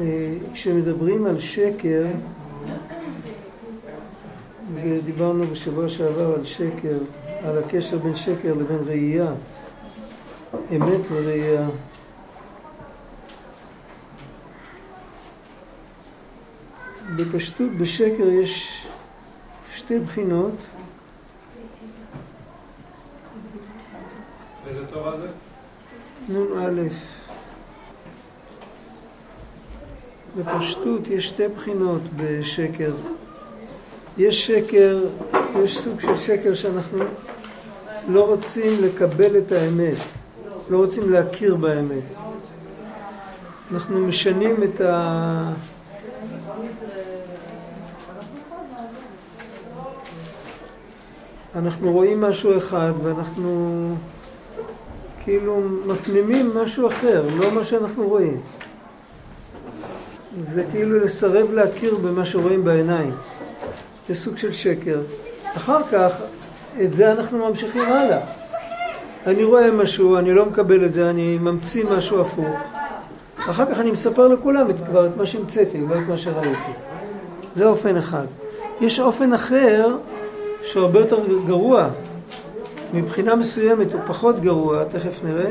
אה, כשמדברים על שקר, ודיברנו בשבוע שעבר על שקר, על הקשר בין שקר לבין ראייה, אמת וראייה. בפשטות, בשקר יש שתי בחינות. איזה תורה זה? נ"א. בפשטות יש שתי בחינות בשקר. יש שקר, יש סוג של שקר שאנחנו לא רוצים לקבל את האמת, לא רוצים להכיר באמת. אנחנו משנים את ה... אנחנו רואים משהו אחד ואנחנו כאילו מפנימים משהו אחר, לא מה שאנחנו רואים. זה כאילו לסרב להכיר במה שרואים בעיניים. זה סוג של שקר. אחר כך, את זה אנחנו ממשיכים הלאה. אני רואה משהו, אני לא מקבל את זה, אני ממציא משהו הפוך. אחר כך אני מספר לכולם את, כבר את מה שהמצאתי, לא את מה שראיתי. זה אופן אחד. יש אופן אחר שהרבה יותר גרוע, מבחינה מסוימת הוא פחות גרוע, תכף נראה,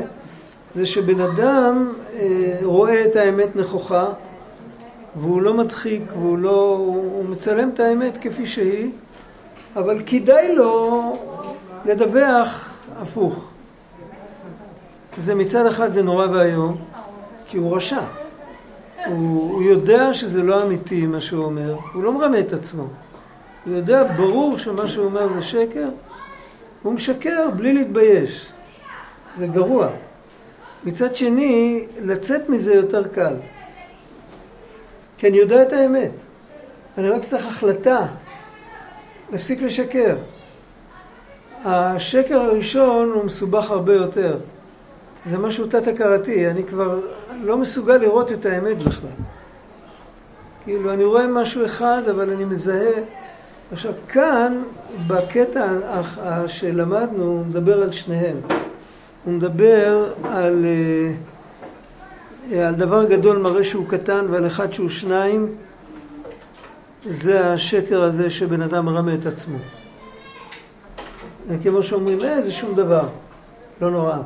זה שבן אדם אה, רואה את האמת נכוחה והוא לא מדחיק והוא לא... הוא מצלם את האמת כפי שהיא, אבל כדאי לו לדווח הפוך. זה מצד אחד זה נורא ואיום, כי הוא רשע. הוא, הוא יודע שזה לא אמיתי מה שהוא אומר, הוא לא מרמה את עצמו. הוא יודע ברור שמה שהוא אומר זה שקר, הוא משקר בלי להתבייש. זה גרוע. מצד שני, לצאת מזה יותר קל. כי אני יודע את האמת. אני רק צריך החלטה להפסיק לשקר. השקר הראשון הוא מסובך הרבה יותר. זה משהו תת-הכרתי, אני כבר לא מסוגל לראות את האמת בכלל. כאילו, אני רואה משהו אחד, אבל אני מזהה... עכשיו, כאן, בקטע שלמדנו, הוא מדבר על שניהם. הוא מדבר על... Uh, על דבר גדול מראה שהוא קטן ועל אחד שהוא שניים, זה השקר הזה שבן אדם מרמה את עצמו. כמו שאומרים, אה, זה שום דבר, לא נורא,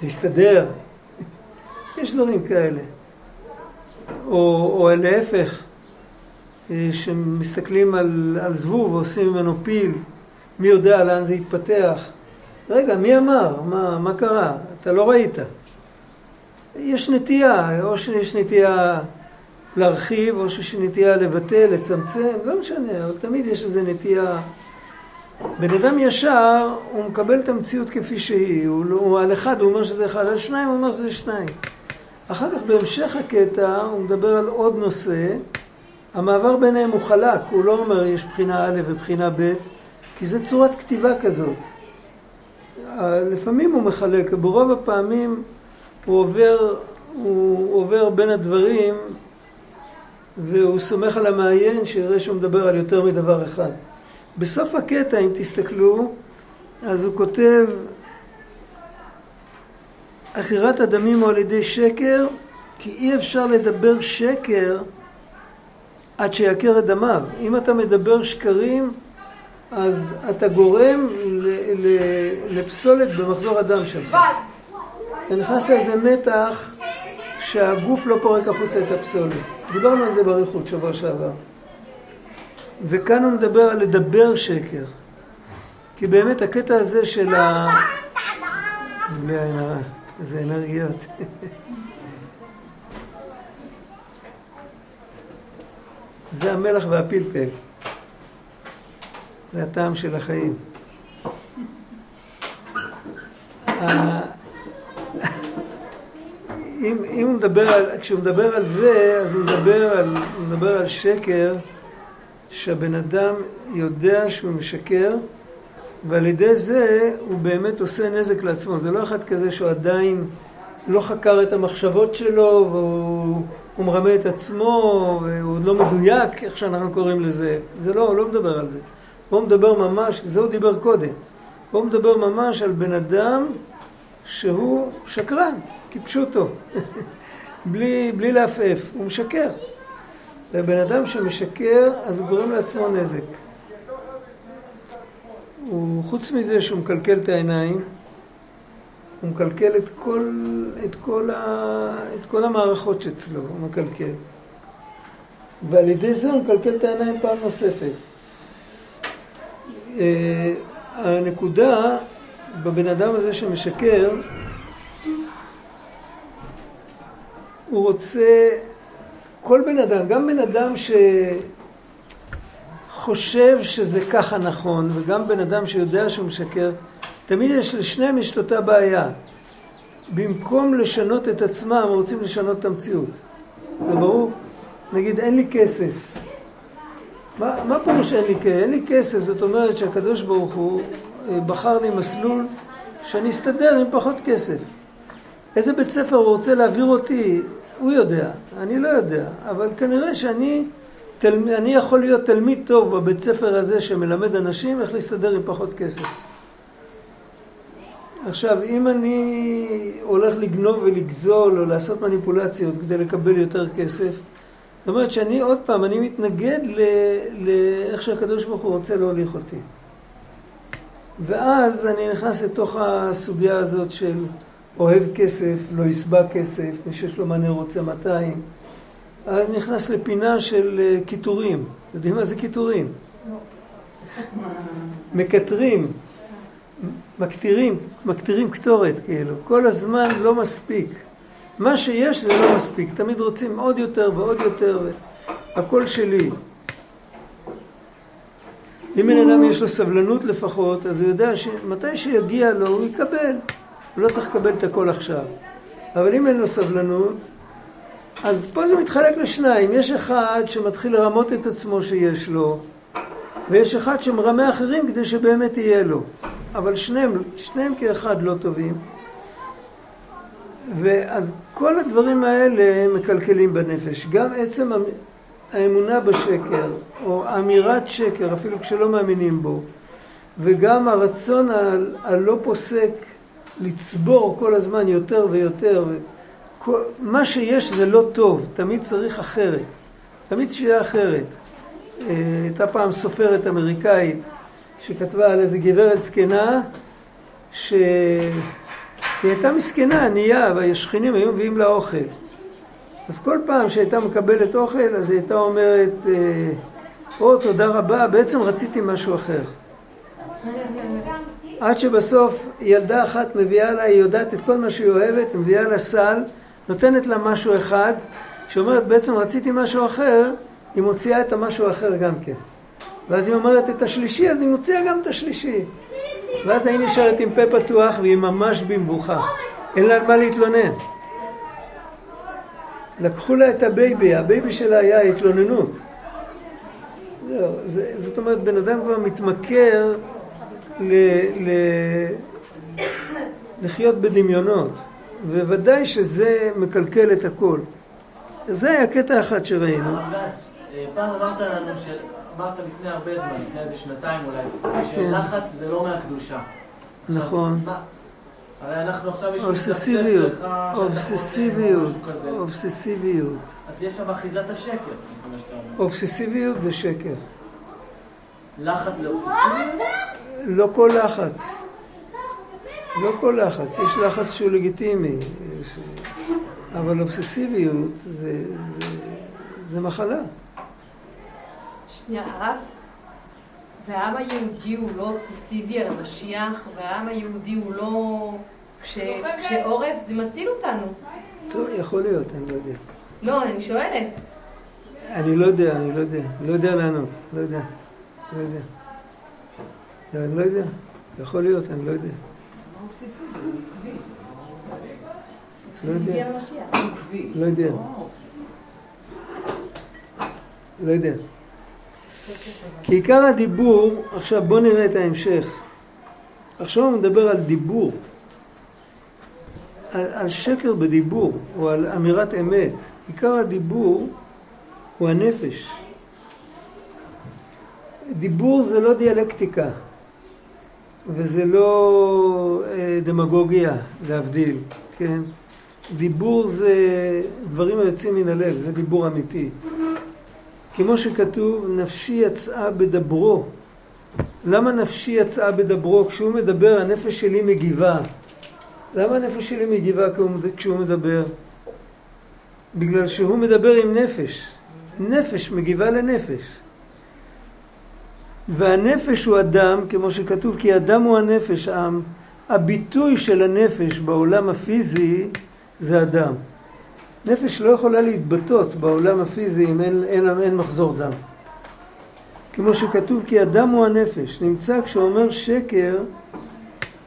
זה יסתדר. יש דברים כאלה. או, או להפך, אה, שמסתכלים על, על זבוב ועושים ממנו פיל, מי יודע לאן זה יתפתח. רגע, מי אמר? מה, מה קרה? אתה לא ראית. יש נטייה, או שיש נטייה להרחיב, או שיש נטייה לבטל, לצמצם, לא משנה, אבל תמיד יש איזו נטייה. בן אדם ישר, הוא מקבל את המציאות כפי שהיא, הוא, לא, הוא על אחד, הוא אומר שזה אחד, על שניים הוא אומר שזה שניים. אחר כך בהמשך הקטע הוא מדבר על עוד נושא, המעבר ביניהם הוא חלק, הוא לא אומר יש בחינה א' ובחינה ב', כי זה צורת כתיבה כזאת. לפעמים הוא מחלק, ברוב הפעמים הוא עובר, הוא עובר בין הדברים והוא סומך על המעיין שיראה שהוא מדבר על יותר מדבר אחד. בסוף הקטע, אם תסתכלו, אז הוא כותב עכירת הדמים הוא על ידי שקר, כי אי אפשר לדבר שקר עד שיכר את דמיו. אם אתה מדבר שקרים, אז אתה גורם לפסולת במחזור הדם שלך. אתה נכנס לאיזה מתח שהגוף לא פורק החוצה את הפסולת. דיברנו על זה באריכות שבוע שעבר. וכאן הוא מדבר על לדבר שקר. כי באמת הקטע הזה של ה... בלי עין הרע, איזה אנרגיות. זה המלח והפלפל. זה הטעם של החיים. אם, אם מדבר על, כשהוא מדבר על זה, אז הוא מדבר על, הוא מדבר על שקר שהבן אדם יודע שהוא משקר ועל ידי זה הוא באמת עושה נזק לעצמו. זה לא אחד כזה שהוא עדיין לא חקר את המחשבות שלו והוא מרמה את עצמו והוא לא מדויק, איך שאנחנו קוראים לזה. זה לא, הוא לא מדבר על זה. הוא מדבר ממש, זה הוא דיבר קודם. הוא מדבר ממש על בן אדם שהוא שקרן. כפשוטו. בלי, בלי לעפעף, הוא משקר. ובן אדם שמשקר, אז הוא גורם לעצמו נזק. הוא, חוץ מזה שהוא מקלקל את העיניים, הוא מקלקל את כל, את כל, ה, את כל המערכות שאצלו, הוא מקלקל. ועל ידי זה הוא מקלקל את העיניים פעם נוספת. אה, הנקודה בבן אדם הזה שמשקר, הוא רוצה, כל בן אדם, גם בן אדם שחושב שזה ככה נכון, וגם בן אדם שיודע שהוא משקר, תמיד יש לשניהם יש אותה בעיה. במקום לשנות את עצמם, רוצים לשנות את המציאות. זה ברור? נגיד, אין לי כסף. מה, מה פירוש אין לי כסף? אין לי כסף, זאת אומרת שהקדוש ברוך הוא אה, בחר לי מסלול שאני אסתדר עם פחות כסף. איזה בית ספר הוא רוצה להעביר אותי, הוא יודע, אני לא יודע, אבל כנראה שאני תל... אני יכול להיות תלמיד טוב בבית ספר הזה שמלמד אנשים איך להסתדר עם פחות כסף. עכשיו, אם אני הולך לגנוב ולגזול או לעשות מניפולציות כדי לקבל יותר כסף, זאת אומרת שאני עוד פעם, אני מתנגד לאיך שהקדוש ברוך הוא רוצה להוליך אותי. ואז אני נכנס לתוך הסוגיה הזאת של אוהב כסף, לא יסבע כסף, מי שיש לו מנה רוצה 200. אני נכנס לפינה של אה, קיטורים. יודעים מה זה קיטורים? מקטרים, מקטירים, מקטירים קטורת כאילו. כל הזמן לא מספיק. מה שיש זה לא מספיק, תמיד רוצים עוד יותר ועוד יותר, הכל שלי. אם בן אדם יש לו סבלנות לפחות, אז הוא יודע שמתי שיגיע לו הוא יקבל, הוא לא צריך לקבל את הכל עכשיו. אבל אם אין לו סבלנות, אז פה זה מתחלק לשניים, יש אחד שמתחיל לרמות את עצמו שיש לו, ויש אחד שמרמה אחרים כדי שבאמת יהיה לו. אבל שניהם, שניהם כאחד לא טובים. ואז כל הדברים האלה מקלקלים בנפש. גם עצם האמונה בשקר, או אמירת שקר, אפילו כשלא מאמינים בו, וגם הרצון הלא פוסק לצבור כל הזמן יותר ויותר, מה שיש זה לא טוב, תמיד צריך אחרת, תמיד שיהיה אחרת. אה, הייתה פעם סופרת אמריקאית שכתבה על איזה גברת זקנה, ש... היא הייתה מסכנה, ענייה, והשכנים היו מביאים לה אוכל. אז כל פעם שהייתה מקבלת אוכל, אז היא הייתה אומרת, אה, או, תודה רבה, בעצם רציתי משהו אחר. עד שבסוף ילדה אחת מביאה לה, היא יודעת את כל מה שהיא אוהבת, מביאה לה סל, נותנת לה משהו אחד, שאומרת בעצם רציתי משהו אחר, היא מוציאה את המשהו האחר גם כן. ואז היא אומרת את השלישי, אז היא מוציאה גם את השלישי. ואז היא נשארת עם פה פתוח והיא ממש במבוכה. אין לה על מה להתלונן. לקחו לה את ה baby, ה baby שלה היה התלוננות. זאת אומרת, בן אדם כבר מתמכר ל, ל, לחיות בדמיונות, וודאי שזה מקלקל את הכל. זה היה קטע אחד שראינו. פעם אמרת לנו אמרת לפני הרבה זמן, לפני איזה שנתיים אולי, שלחץ זה לא מהקדושה. נכון. הרי אנחנו עכשיו יש אובססיביות, אובססיביות, אובססיביות. אז יש שם אחיזת השקר. אובססיביות זה שקר. לחץ זה אובססיביות? לא כל לחץ. לא כל לחץ. יש לחץ שהוא לגיטימי. אבל אובססיביות זה, זה, זה מחלה. שנייה, הרב, והעם היהודי הוא לא אובססיבי על המשיח, והעם היהודי הוא לא... כש... כשעורף זה מציל אותנו. טוב, יכול להיות, אני לא יודע. לא, אני שואלת. אני לא יודע, אני לא יודע. לא יודע לענות. לא יודע. לא יודע. אני לא יודע. יכול להיות, אני לא יודע. לא יודע. לא יודע. לא יודע. כי עיקר הדיבור, עכשיו בואו נראה את ההמשך. עכשיו הוא מדבר על דיבור, על, על שקר בדיבור, או על אמירת אמת. עיקר הדיבור הוא הנפש. דיבור זה לא דיאלקטיקה, וזה לא אה, דמגוגיה, להבדיל, כן? דיבור זה דברים היוצאים מן הלב, זה דיבור אמיתי. כמו שכתוב, נפשי יצאה בדברו. למה נפשי יצאה בדברו? כשהוא מדבר, הנפש שלי מגיבה. למה הנפש שלי מגיבה כשהוא מדבר? בגלל שהוא מדבר עם נפש. נפש מגיבה לנפש. והנפש הוא אדם, כמו שכתוב, כי אדם הוא הנפש. הביטוי של הנפש בעולם הפיזי זה אדם. נפש לא יכולה להתבטאות בעולם הפיזי אם אין, אין, אין מחזור דם. כמו שכתוב, כי אדם הוא הנפש. נמצא כשאומר שקר,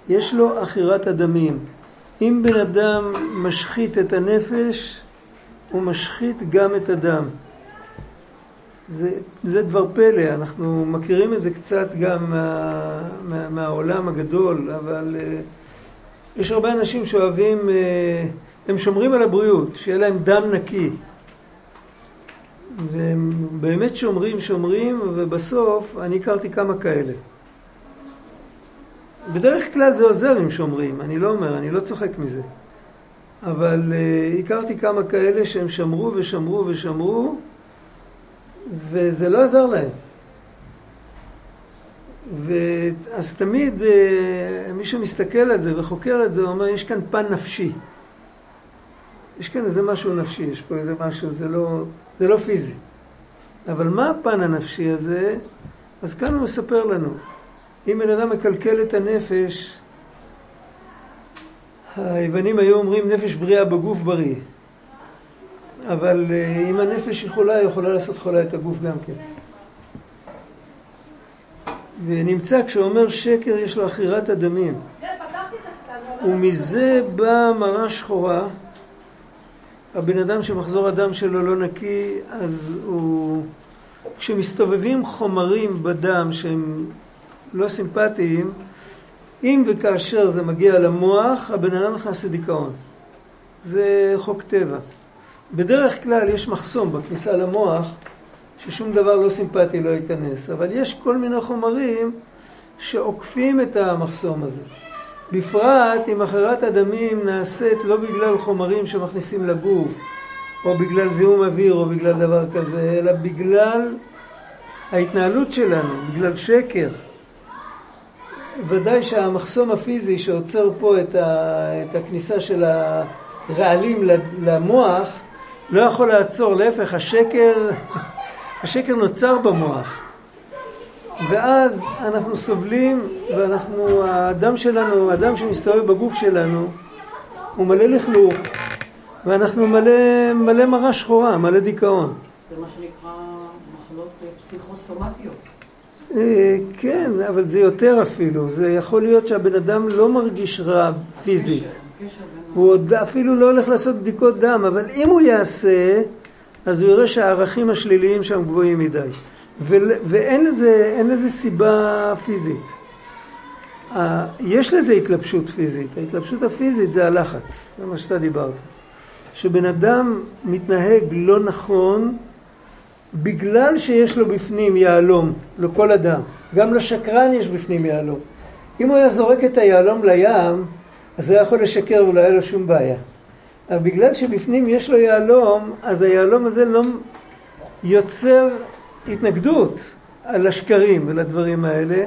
יש לו עכירת הדמים. אם בן אדם משחית את הנפש, הוא משחית גם את הדם. זה, זה דבר פלא, אנחנו מכירים את זה קצת גם מה, מה, מהעולם הגדול, אבל uh, יש הרבה אנשים שאוהבים, uh, הם שומרים על הבריאות, שיהיה להם דם נקי. והם באמת שומרים, שומרים, ובסוף אני הכרתי כמה כאלה. בדרך כלל זה עוזר אם שומרים, אני לא אומר, אני לא צוחק מזה. אבל uh, הכרתי כמה כאלה שהם שמרו ושמרו ושמרו, וזה לא עזר להם. ואז תמיד uh, מי שמסתכל על זה וחוקר את זה, אומר, יש כאן פן נפשי. יש כאן איזה משהו נפשי, יש פה איזה משהו, זה לא, זה לא פיזי. אבל מה הפן הנפשי הזה? אז כאן הוא מספר לנו. אם בן אדם מקלקל את הנפש, היוונים היו אומרים נפש בריאה בגוף בריא. אבל אה, אם הנפש היא חולה, היא יכולה לעשות חולה את הגוף גם כן. ונמצא כשאומר שקר יש לו עכירת הדמים. ומזה באה מרה שחורה. הבן אדם שמחזור הדם שלו לא נקי, אז הוא... כשמסתובבים חומרים בדם שהם לא סימפטיים, אם וכאשר זה מגיע למוח, הבן אדם נכנס לדיכאון. זה חוק טבע. בדרך כלל יש מחסום בכניסה למוח, ששום דבר לא סימפטי לא ייכנס, אבל יש כל מיני חומרים שעוקפים את המחסום הזה. בפרט אם הכרת הדמים נעשית לא בגלל חומרים שמכניסים לגוף, או בגלל זיהום אוויר, או בגלל דבר כזה, אלא בגלל ההתנהלות שלנו, בגלל שקר. ודאי שהמחסום הפיזי שעוצר פה את, ה, את הכניסה של הרעלים למוח לא יכול לעצור, להפך, השקר, השקר נוצר במוח. ואז אנחנו סובלים, ואנחנו, האדם שלנו, האדם שמסתובב בגוף שלנו, הוא מלא לכלוך, ואנחנו מלא, מלא מרה שחורה, מלא דיכאון. זה מה שנקרא מחלות פסיכוסומטיות. אה, כן, אבל זה יותר אפילו. זה יכול להיות שהבן אדם לא מרגיש רע פיזית. הוא עוד אפילו לא הולך לעשות בדיקות דם, אבל אם הוא יעשה, אז הוא יראה שהערכים השליליים שם גבוהים מדי. ואין לזה, לזה סיבה פיזית. יש לזה התלבשות פיזית. ההתלבשות הפיזית זה הלחץ, זה מה שאתה דיברת. שבן אדם מתנהג לא נכון, בגלל שיש לו בפנים יהלום, לכל אדם. גם לשקרן יש בפנים יהלום. אם הוא היה זורק את היהלום לים, אז הוא היה יכול לשקר ולא היה לו שום בעיה. אבל בגלל שבפנים יש לו יהלום, אז היהלום הזה לא יוצר התנגדות על השקרים ולדברים האלה,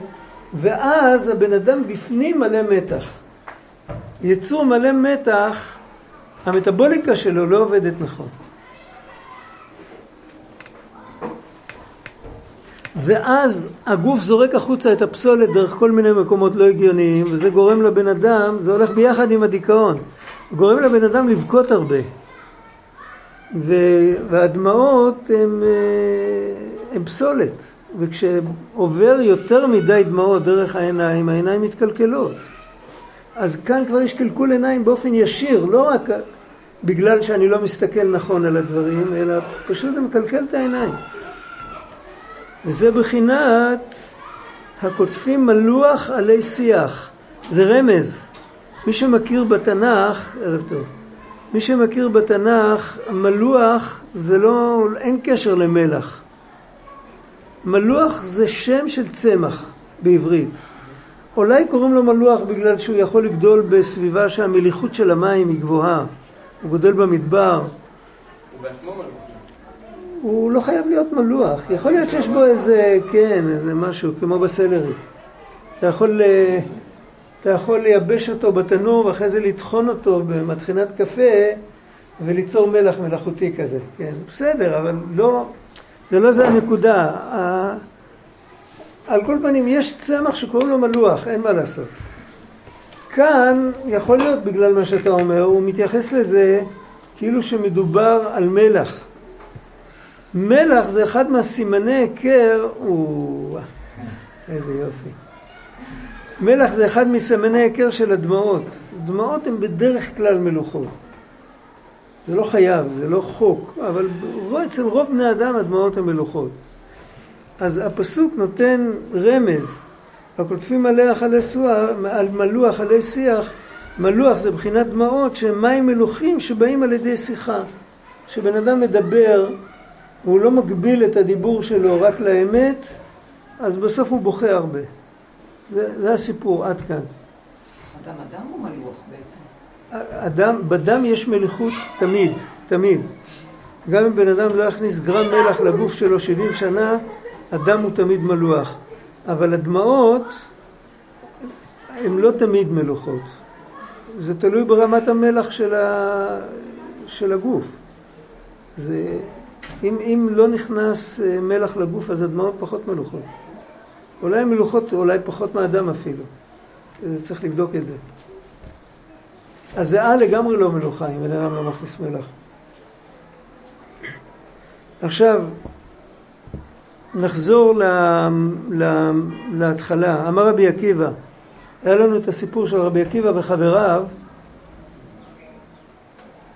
ואז הבן אדם בפנים מלא מתח. יצור מלא מתח, המטבוליקה שלו לא עובדת נכון. ואז הגוף זורק החוצה את הפסולת דרך כל מיני מקומות לא הגיוניים, וזה גורם לבן אדם, זה הולך ביחד עם הדיכאון, גורם לבן אדם לבכות הרבה. והדמעות הן אה, פסולת, וכשעובר יותר מדי דמעות דרך העיניים, העיניים מתקלקלות. אז כאן כבר יש קלקול עיניים באופן ישיר, לא רק בגלל שאני לא מסתכל נכון על הדברים, אלא פשוט זה מקלקל את העיניים. וזה בחינת הקוטפים מלוח עלי שיח. זה רמז. מי שמכיר בתנ"ך, ערב טוב, מי שמכיר בתנ"ך, מלוח זה לא, אין קשר למלח. מלוח זה שם של צמח בעברית. אולי קוראים לו מלוח בגלל שהוא יכול לגדול בסביבה שהמליחות של המים היא גבוהה. הוא גודל במדבר, הוא בעצמו מלוך. הוא לא חייב להיות מלוח. יכול להיות שיש בו איזה, כן, איזה משהו, כמו בסלרי. אתה יכול, אתה יכול לייבש אותו בתנור ואחרי זה לטחון אותו במטחנת קפה וליצור מלח מלאכותי כזה. כן, בסדר, אבל לא, זה לא זה הנקודה. על כל פנים, יש צמח שקוראים לו מלוח, אין מה לעשות. כאן, יכול להיות בגלל מה שאתה אומר, הוא מתייחס לזה כאילו שמדובר על מלח. מלח זה אחד מהסימני היכר, הוא... איזה יופי. מלח זה אחד מסימני היכר של הדמעות. דמעות הן בדרך כלל מלוכות. זה לא חייב, זה לא חוק, אבל אצל רוב בני אדם הדמעות הן מלוכות. אז הפסוק נותן רמז. הכותבים מלח עלי סוח, על מלוח עלי שיח, מלוח זה בחינת דמעות שהם מים מלוכים שבאים על ידי שיחה. כשבן אדם מדבר והוא לא מגביל את הדיבור שלו רק לאמת, אז בסוף הוא בוכה הרבה. זה, זה הסיפור, עד כאן. אדם אדם הוא מלוח בעצם. אדם, בדם יש מליחות תמיד, תמיד. גם אם בן אדם לא יכניס גרם מלח לגוף שלו 70 שנה, הדם הוא תמיד מלוח. אבל הדמעות הן לא תמיד מלוכות. זה תלוי ברמת המלח של, ה... של הגוף. זה... אם, אם לא נכנס אה, מלח לגוף, אז הדמעות פחות מלוכות. אולי מלוכות, אולי פחות מהדם אפילו. צריך לבדוק את זה. הזיעה לגמרי לא מלוכה אם אדם לא מכניס מלח. עכשיו, נחזור לה, לה, להתחלה. אמר רבי עקיבא, היה לנו את הסיפור של רבי עקיבא וחבריו,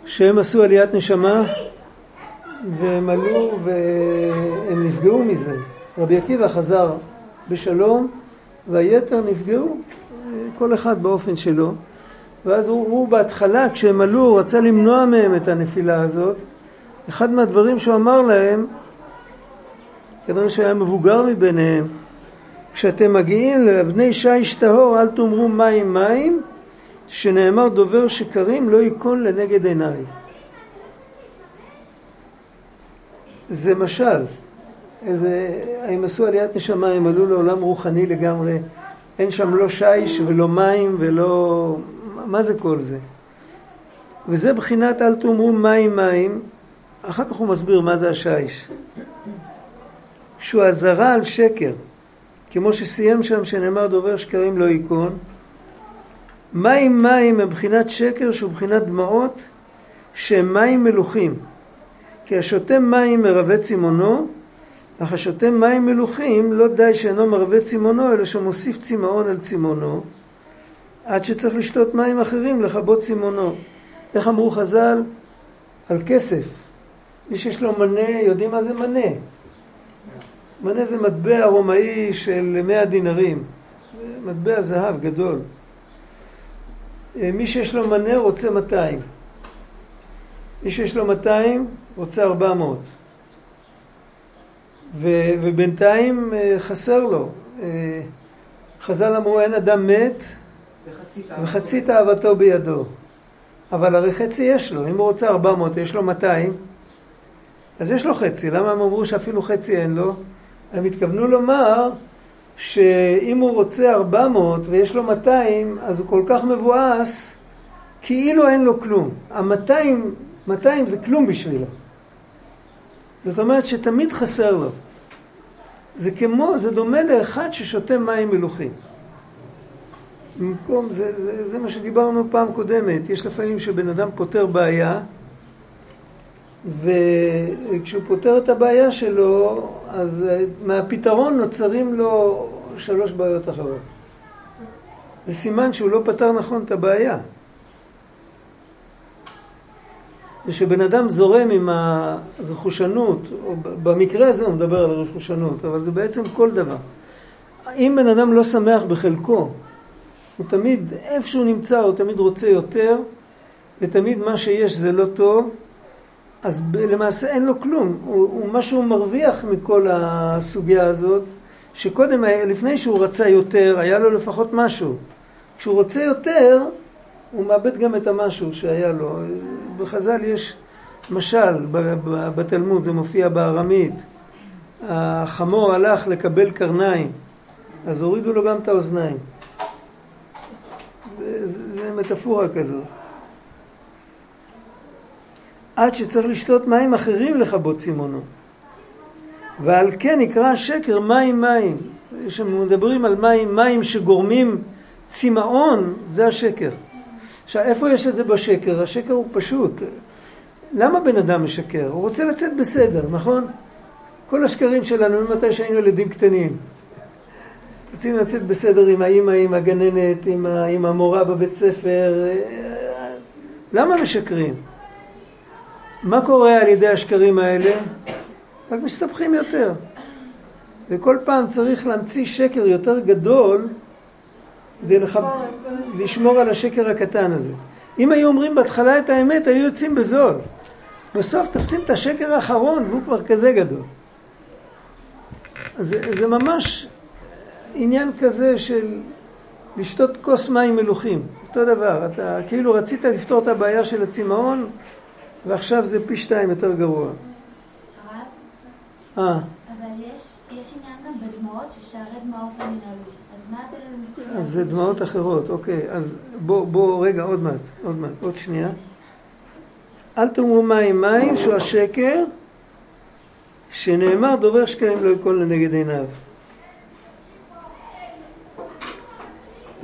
שהם עשו עליית נשמה והם עלו והם נפגעו מזה. רבי עקיבא חזר בשלום והיתר נפגעו, כל אחד באופן שלו. ואז הוא, הוא בהתחלה, כשהם עלו, הוא רצה למנוע מהם את הנפילה הזאת. אחד מהדברים שהוא אמר להם, כנראה שהיה מבוגר מביניהם, כשאתם מגיעים לאבני שיש טהור, אל תאמרו מים מים, שנאמר דובר שקרים לא ייכון לנגד עיניי. זה משל. איזה, הם עשו עליית נשמה, הם עלו לעולם רוחני לגמרי. אין שם לא שיש ולא מים ולא... מה זה כל זה? וזה בחינת אל תאמרו מים מים. אחר כך הוא מסביר מה זה השיש. שהוא אזהרה על שקר. כמו שסיים שם שנאמר דובר שקרים לא ייכון. מים מים הם בחינת שקר שהוא בחינת דמעות שהם מים מלוכים. כי השותה מים מרווה צמאונו, אך השותה מים מלוכים לא די שאינו מרווה צמאונו, אלא שמוסיף צמאון על צמאונו, עד שצריך לשתות מים אחרים לכבות צמאונו. איך אמרו חז"ל? על כסף. מי שיש לו מנה, יודעים מה זה מנה? מנה זה מטבע רומאי של מאה דינרים. מטבע זהב גדול. מי שיש לו מנה רוצה 200. מי שיש לו 200 רוצה 400. ו, ובינתיים חסר לו. חז"ל אמרו אין אדם מת וחצי תאוותו בידו. אבל הרי חצי יש לו, אם הוא רוצה 400 יש לו 200, אז יש לו חצי. למה הם אמרו שאפילו חצי אין לו? הם התכוונו לומר שאם הוא רוצה 400 ויש לו 200, אז הוא כל כך מבואס, כאילו אין לו כלום. ה-200, 200 זה כלום בשבילו. זאת אומרת שתמיד חסר לו. זה כמו, זה דומה לאחד ששותה מים מלוכים. במקום, זה, זה, זה מה שדיברנו פעם קודמת. יש לפעמים שבן אדם פותר בעיה, וכשהוא פותר את הבעיה שלו, אז מהפתרון נוצרים לו שלוש בעיות אחרות. זה סימן שהוא לא פתר נכון את הבעיה. ושבן אדם זורם עם הרכושנות, או במקרה הזה הוא מדבר על הרכושנות, אבל זה בעצם כל דבר. אם בן אדם לא שמח בחלקו, הוא תמיד, איפה שהוא נמצא, הוא תמיד רוצה יותר, ותמיד מה שיש זה לא טוב, אז למעשה אין לו כלום. הוא, הוא מה שהוא מרוויח מכל הסוגיה הזאת, שקודם, לפני שהוא רצה יותר, היה לו לפחות משהו. כשהוא רוצה יותר, הוא מאבד גם את המשהו שהיה לו. בחז"ל יש משל בתלמוד, זה מופיע בארמית. החמור הלך לקבל קרניים, אז הורידו לו גם את האוזניים. זה, זה, מטאפורה כזאת. עד שצריך לשתות מים אחרים לכבות צימונו. ועל כן נקרא השקר מים מים. כשמדברים על מים, מים שגורמים צמאון, זה השקר. עכשיו, איפה יש את זה בשקר? השקר הוא פשוט. למה בן אדם משקר? הוא רוצה לצאת בסדר, נכון? כל השקרים שלנו ממתי שהיינו ילדים קטנים. רוצים לצאת בסדר עם האימא, עם הגננת, עם, ה, עם המורה בבית ספר. למה משקרים? מה קורה על ידי השקרים האלה? רק מסתבכים יותר. וכל פעם צריך להמציא שקר יותר גדול כדי לח... לשמור על השקר הקטן הזה. אם היו אומרים בהתחלה את האמת, היו יוצאים בזול. בסוף תופסים את השקר האחרון והוא כבר כזה גדול. זה, זה ממש עניין כזה של לשתות כוס מים מלוכים. אותו דבר, אתה כאילו רצית לפתור את הבעיה של הצמאון ועכשיו זה פי שתיים יותר גרוע. אה. אבל יש, יש עניין גם בדמעות ששערי דמעות לא מנהלו. אז זה דמעות אחרות, אוקיי. אז בוא, בוא, רגע, עוד מעט, עוד מעט, עוד שנייה. אל תאמרו מים מים, שהוא השקר, שנאמר דובר שקרים לא ייכון לנגד עיניו.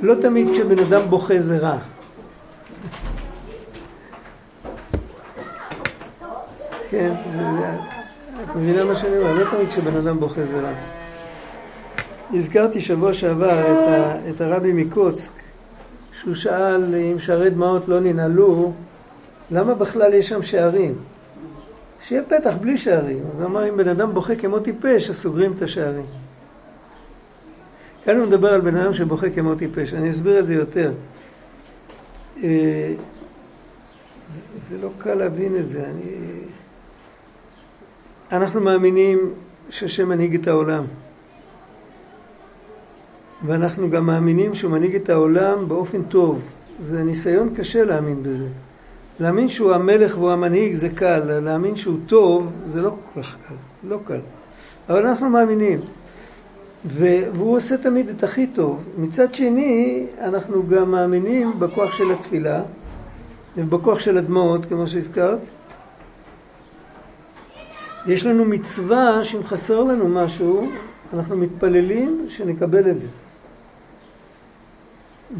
לא תמיד כשבן אדם בוכה זה רע. כן, את מבינה מה שאני אומר? לא תמיד כשבן אדם בוכה זה רע. הזכרתי שבוע שעבר את, ה, את הרבי מקוצק, שהוא שאל אם שערי דמעות לא ננעלו, למה בכלל יש שם שערים? שיהיה פתח בלי שערים. אז אמר אם בן אדם בוכה כמו טיפש, אז סוגרים את השערים. כאן הוא מדבר על בן אדם שבוכה כמו טיפש. אני אסביר את זה יותר. אה, זה לא קל להבין את זה. אני... אנחנו מאמינים שהשם מנהיג את העולם. ואנחנו גם מאמינים שהוא מנהיג את העולם באופן טוב. זה ניסיון קשה להאמין בזה. להאמין שהוא המלך והוא המנהיג זה קל, להאמין שהוא טוב זה לא כל כך קל, לא קל. אבל אנחנו מאמינים. והוא עושה תמיד את הכי טוב. מצד שני, אנחנו גם מאמינים בכוח של התפילה ובכוח של הדמעות, כמו שהזכרת. יש לנו מצווה שאם חסר לנו משהו, אנחנו מתפללים שנקבל את זה.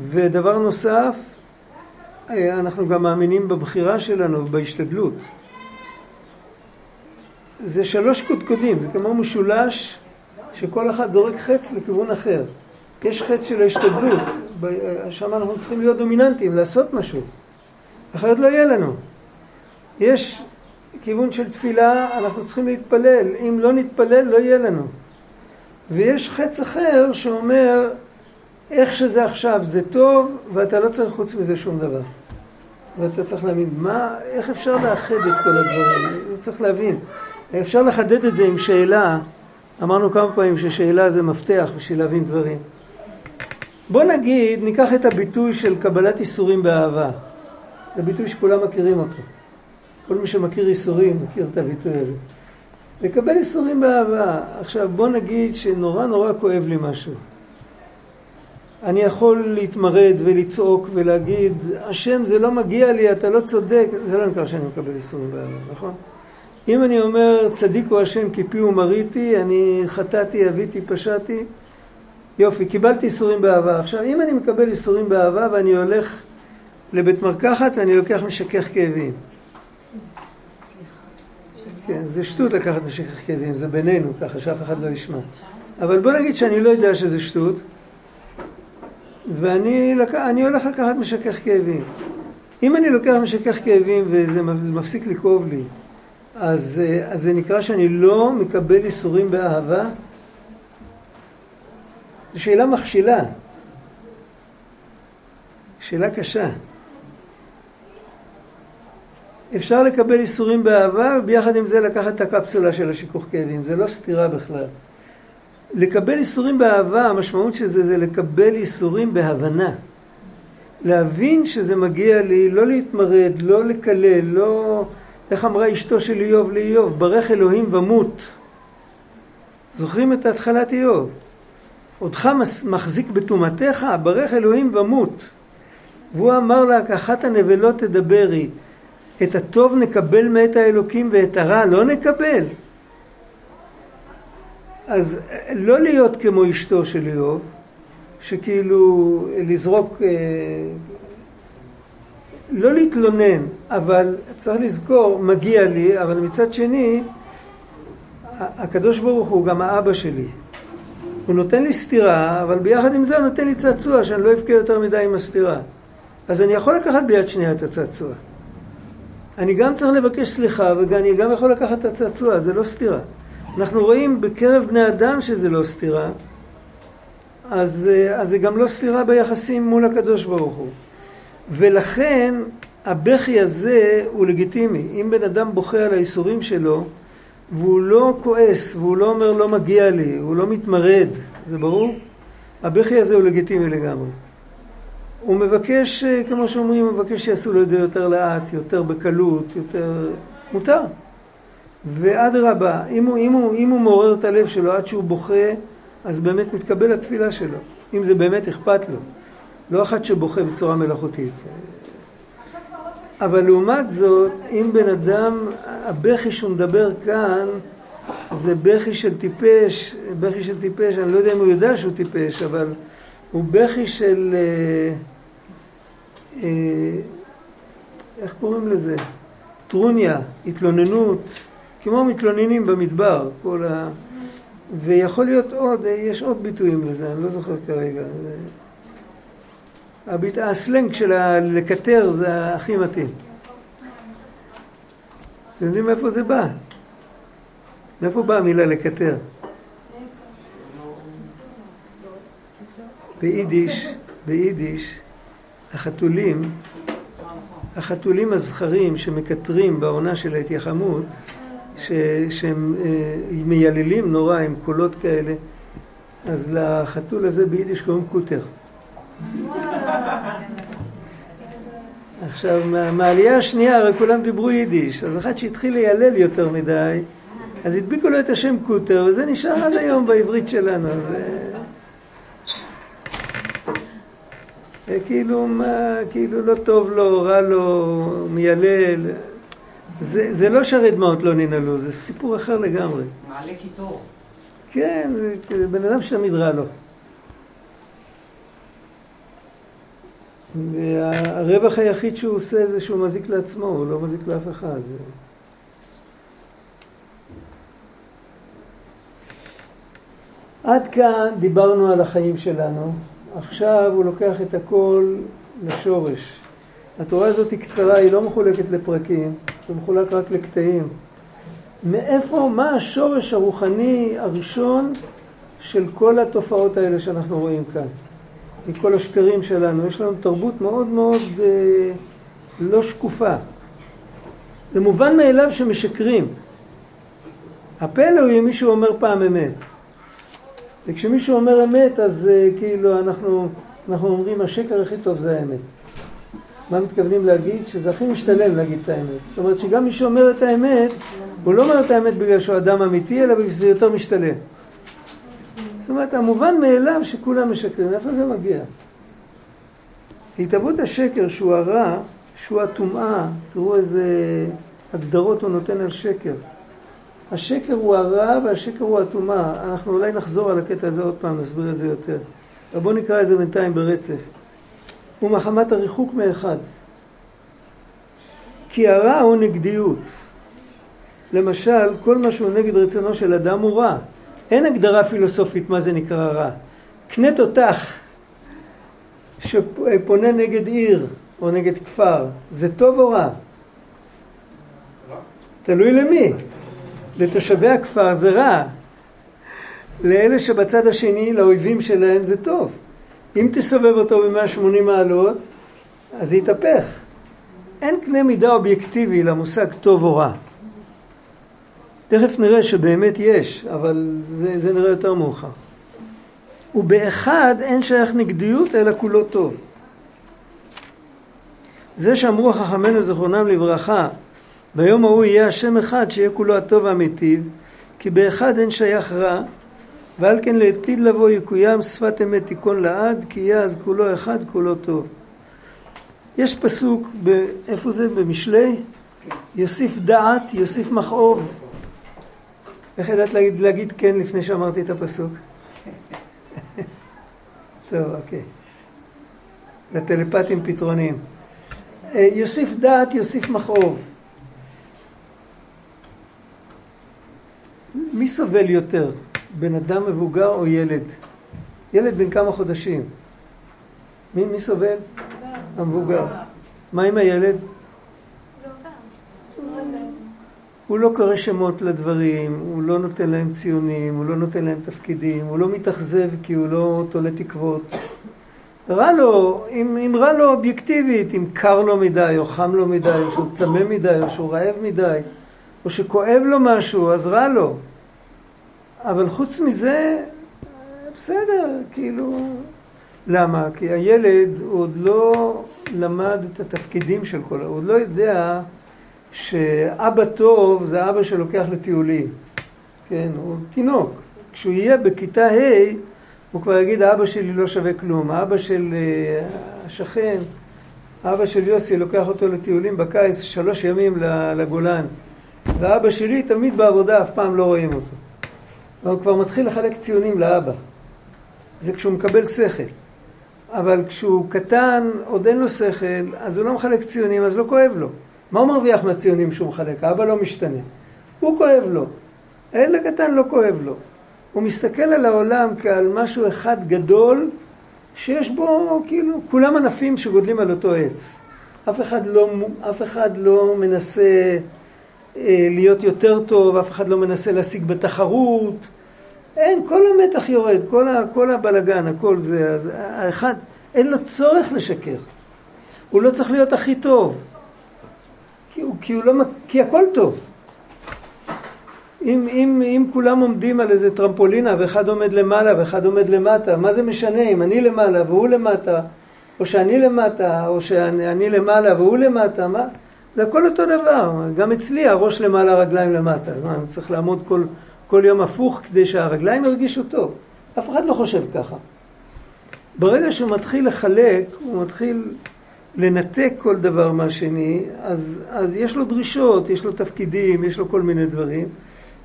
ודבר נוסף, אה, אנחנו גם מאמינים בבחירה שלנו בהשתדלות. זה שלוש קודקודים, זה כמו משולש שכל אחד זורק חץ לכיוון אחר. יש חץ של ההשתדלות, שם אנחנו צריכים להיות דומיננטיים, לעשות משהו, אחרת לא יהיה לנו. יש כיוון של תפילה, אנחנו צריכים להתפלל, אם לא נתפלל לא יהיה לנו. ויש חץ אחר שאומר, איך שזה עכשיו זה טוב, ואתה לא צריך חוץ מזה שום דבר. ואתה צריך להבין, מה, איך אפשר לאחד את כל הדברים? זה צריך להבין. אפשר לחדד את זה עם שאלה, אמרנו כמה פעמים ששאלה זה מפתח בשביל להבין דברים. בוא נגיד, ניקח את הביטוי של קבלת איסורים באהבה. זה ביטוי שכולם מכירים אותו. כל מי שמכיר איסורים מכיר את הביטוי הזה. לקבל איסורים באהבה. עכשיו בוא נגיד שנורא נורא כואב לי משהו. אני יכול להתמרד ולצעוק ולהגיד, השם זה לא מגיע לי, אתה לא צודק, זה לא נקרא שאני מקבל איסורים באהבה, נכון? אם אני אומר צדיק הוא השם כי פי ומריתי, אני חטאתי, אביתי, פשעתי, יופי, קיבלתי איסורים באהבה. עכשיו, אם אני מקבל איסורים באהבה ואני הולך לבית מרקחת ואני לוקח משכך כאבים. כן, זה שטות לקחת משכך כאבים, זה בינינו ככה, שאף אחד לא ישמע. אבל בוא נגיד שאני לא יודע שזה שטות, ואני לק... הולך לקחת משכך כאבים. אם אני לוקח משכך כאבים וזה מפסיק לכאוב לי, אז, אז זה נקרא שאני לא מקבל איסורים באהבה? זו שאלה מכשילה. שאלה קשה. אפשר לקבל איסורים באהבה וביחד עם זה לקחת את הקפסולה של השיכוך כאבים, זה לא סתירה בכלל. לקבל איסורים באהבה, המשמעות של זה זה לקבל איסורים בהבנה. להבין שזה מגיע לי, לא להתמרד, לא לקלל, לא... איך אמרה אשתו של איוב לאיוב? ברך אלוהים ומות. זוכרים את התחלת איוב? אותך מחזיק בטומאתך, ברך אלוהים ומות. והוא אמר לה, כאחת הנבלות תדברי. את הטוב נקבל מאת האלוקים ואת הרע לא נקבל. אז לא להיות כמו אשתו של איוב, שכאילו לזרוק, אה, לא להתלונן, אבל צריך לזכור, מגיע לי, אבל מצד שני, הקדוש ברוך הוא גם האבא שלי. הוא נותן לי סטירה, אבל ביחד עם זה הוא נותן לי צעצוע שאני לא אבכה יותר מדי עם הסטירה. אז אני יכול לקחת ביד שנייה את הצעצוע. אני גם צריך לבקש סליחה ואני גם יכול לקחת את הצעצוע, זה לא סתירה. אנחנו רואים בקרב בני אדם שזה לא סתירה, אז, אה, אז זה גם לא סתירה ביחסים מול הקדוש ברוך הוא. ולכן הבכי הזה הוא לגיטימי. אם בן אדם בוכה על האיסורים שלו, והוא לא כועס, והוא לא אומר לא מגיע לי, הוא לא מתמרד, זה ברור? הבכי הזה הוא לגיטימי לגמרי. הוא מבקש, אה, כמו שאומרים, מבקש שיעשו לו את זה יותר לאט, יותר בקלות, יותר... מותר. ואדרבה, אם הוא, אם, אם הוא מעורר את הלב שלו עד שהוא בוכה, אז באמת מתקבל התפילה שלו, אם זה באמת אכפת לו. לא אחד שבוכה בצורה מלאכותית. אבל לעומת זאת, אם בן אדם, הבכי שהוא מדבר כאן, זה בכי של טיפש, בכי של טיפש, אני לא יודע אם הוא יודע שהוא טיפש, אבל הוא בכי של... אה, אה, איך קוראים לזה? טרוניה, התלוננות, כמו מתלוננים במדבר, כל ה... ויכול להיות עוד, יש עוד ביטויים לזה, אני לא זוכר כרגע. הביט... הסלנג של הלקטר זה הכי מתאים. אתם יודעים מאיפה זה בא? מאיפה באה המילה לקטר? ביידיש, ביידיש, החתולים, החתולים הזכרים שמקטרים בעונה של ההתייחמות, שהם אה, מייללים נורא עם קולות כאלה, אז לחתול הזה ביידיש קוראים קוטר. עכשיו, מהעלייה השנייה הרי כולם דיברו יידיש, אז אחד שהתחיל לילל יותר מדי, אז הדביקו לו את השם קוטר, וזה נשאר עד היום בעברית שלנו. ו... כאילו מה, כאילו לא טוב לו, רע לו, מיילל. זה, זה לא שהרי דמעות לא ננעלו, זה סיפור אחר לגמרי. מעלה קיטור. כן, זה בן אדם שתמיד רע לו. והרווח היחיד שהוא עושה זה שהוא מזיק לעצמו, הוא לא מזיק לאף אחד. עד כאן דיברנו על החיים שלנו. עכשיו הוא לוקח את הכל לשורש. התורה הזאת היא קצרה, היא לא מחולקת לפרקים, זה מחולק רק לקטעים. מאיפה, מה השורש הרוחני הראשון של כל התופעות האלה שאנחנו רואים כאן? מכל השקרים שלנו. יש לנו תרבות מאוד מאוד אה, לא שקופה. זה מובן מאליו שמשקרים. הפלא הוא אם מישהו אומר פעם אמת. וכשמישהו אומר אמת, אז uh, כאילו אנחנו, אנחנו אומרים השקר הכי טוב זה האמת. מה מתכוונים להגיד? שזה הכי משתלם להגיד את האמת. זאת אומרת שגם מי שאומר את האמת, הוא לא אומר את האמת בגלל שהוא אדם אמיתי, אלא בגלל שזה יותר משתלם. זאת אומרת, המובן מאליו שכולם משקרים, איפה זה מגיע? התהוות השקר שהוא הרע, שהוא הטומאה, תראו איזה הגדרות הוא נותן על שקר. השקר הוא הרע והשקר הוא הטומאה. אנחנו אולי נחזור על הקטע הזה עוד פעם, נסביר את זה יותר. אבל בואו נקרא את זה בינתיים ברצף. ומחמת הריחוק מאחד. כי הרע הוא נגדיות. למשל, כל מה שהוא נגד רצונו של אדם הוא רע. אין הגדרה פילוסופית מה זה נקרא רע. קנה תותח שפונה נגד עיר או נגד כפר, זה טוב או רע? תלוי למי. לתושבי הכפר זה רע. לאלה שבצד השני, לאויבים שלהם זה טוב. אם תסובב אותו ב-180 מעלות, אז זה יתהפך. אין קנה מידה אובייקטיבי למושג טוב או רע. תכף נראה שבאמת יש, אבל זה, זה נראה יותר מאוחר. ובאחד אין שייך נגדיות אלא כולו טוב. זה שאמרו חכמינו זכרונם לברכה, ביום ההוא יהיה השם אחד שיהיה כולו הטוב והמיטיב, כי באחד אין שייך רע, ועל כן לעתיד לבוא יקוים שפת אמת תיכון לעד, כי יהיה אז כולו אחד כולו טוב. יש פסוק, ב, איפה זה? במשלי? יוסיף דעת, יוסיף מכאוב. איך ידעת להגיד, להגיד כן לפני שאמרתי את הפסוק? טוב, אוקיי. לטלפטים פתרונים. אה, יוסיף דעת, יוסיף מכאוב. מי סובל יותר, בן אדם מבוגר או ילד? ילד בן כמה חודשים. מי, מי סובל? המבוגר. מה עם הילד? הוא לא קורא שמות לדברים, הוא לא נותן להם ציונים, הוא לא נותן להם תפקידים, הוא לא מתאכזב כי הוא לא תולה תקוות. רע לו, אם, אם רע לו אובייקטיבית, אם קר לו מדי, או חם לו מדי, או שהוא צמא מדי, או שהוא רעב מדי, או שכואב לו משהו, אז רע לו. אבל חוץ מזה, בסדר, כאילו... למה? כי הילד עוד לא למד את התפקידים של כל... הוא עוד לא יודע שאבא טוב זה אבא שלוקח לטיולים. כן, הוא תינוק. כשהוא יהיה בכיתה ה' הוא כבר יגיד, האבא שלי לא שווה כלום. האבא של אה, השכן, האבא של יוסי לוקח אותו לטיולים בקיץ שלוש ימים לגולן. ואבא שלי תמיד בעבודה, אף פעם לא רואים אותו. הוא כבר מתחיל לחלק ציונים לאבא. זה כשהוא מקבל שכל. אבל כשהוא קטן, עוד אין לו שכל, אז הוא לא מחלק ציונים, אז לא כואב לו. מה הוא מרוויח מהציונים שהוא מחלק? האבא לא משתנה. הוא כואב לו. הילד הקטן לא כואב לו. הוא מסתכל על העולם כעל משהו אחד גדול, שיש בו כאילו כולם ענפים שגודלים על אותו עץ. אף אחד לא, אף אחד לא מנסה להיות יותר טוב, אף אחד לא מנסה להשיג בתחרות. אין, כל המתח יורד, כל, ה, כל הבלגן, הכל זה. אז האחד, אין לו צורך לשקר. הוא לא צריך להיות הכי טוב. כי, הוא, כי, הוא לא, כי הכל טוב. אם, אם, אם כולם עומדים על איזה טרמפולינה ואחד עומד למעלה ואחד עומד למטה, מה זה משנה אם אני למעלה והוא למטה, או שאני למטה, או שאני למעלה והוא למטה, מה? זה הכל אותו דבר. גם אצלי הראש למעלה, הרגליים למטה. מה, אני צריך לעמוד כל, כל יום הפוך כדי שהרגליים ירגישו טוב. אף אחד לא חושב ככה. ברגע שהוא מתחיל לחלק, הוא מתחיל לנתק כל דבר מהשני, אז, אז יש לו דרישות, יש לו תפקידים, יש לו כל מיני דברים,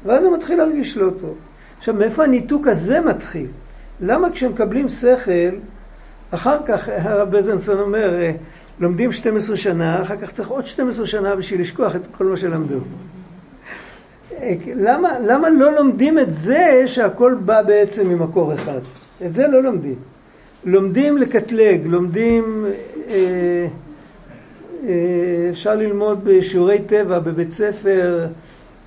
ואז הוא מתחיל להרגיש לא טוב. עכשיו, מאיפה הניתוק הזה מתחיל? למה כשמקבלים שכל, אחר כך הרב בזנסון אומר, לומדים 12 שנה, אחר כך צריך עוד 12 שנה בשביל לשכוח את כל מה שלמדו. למה, למה לא לומדים את זה שהכל בא בעצם ממקור אחד? את זה לא לומדים. לומדים לקטלג, לומדים, אה, אה, אפשר ללמוד בשיעורי טבע, בבית ספר,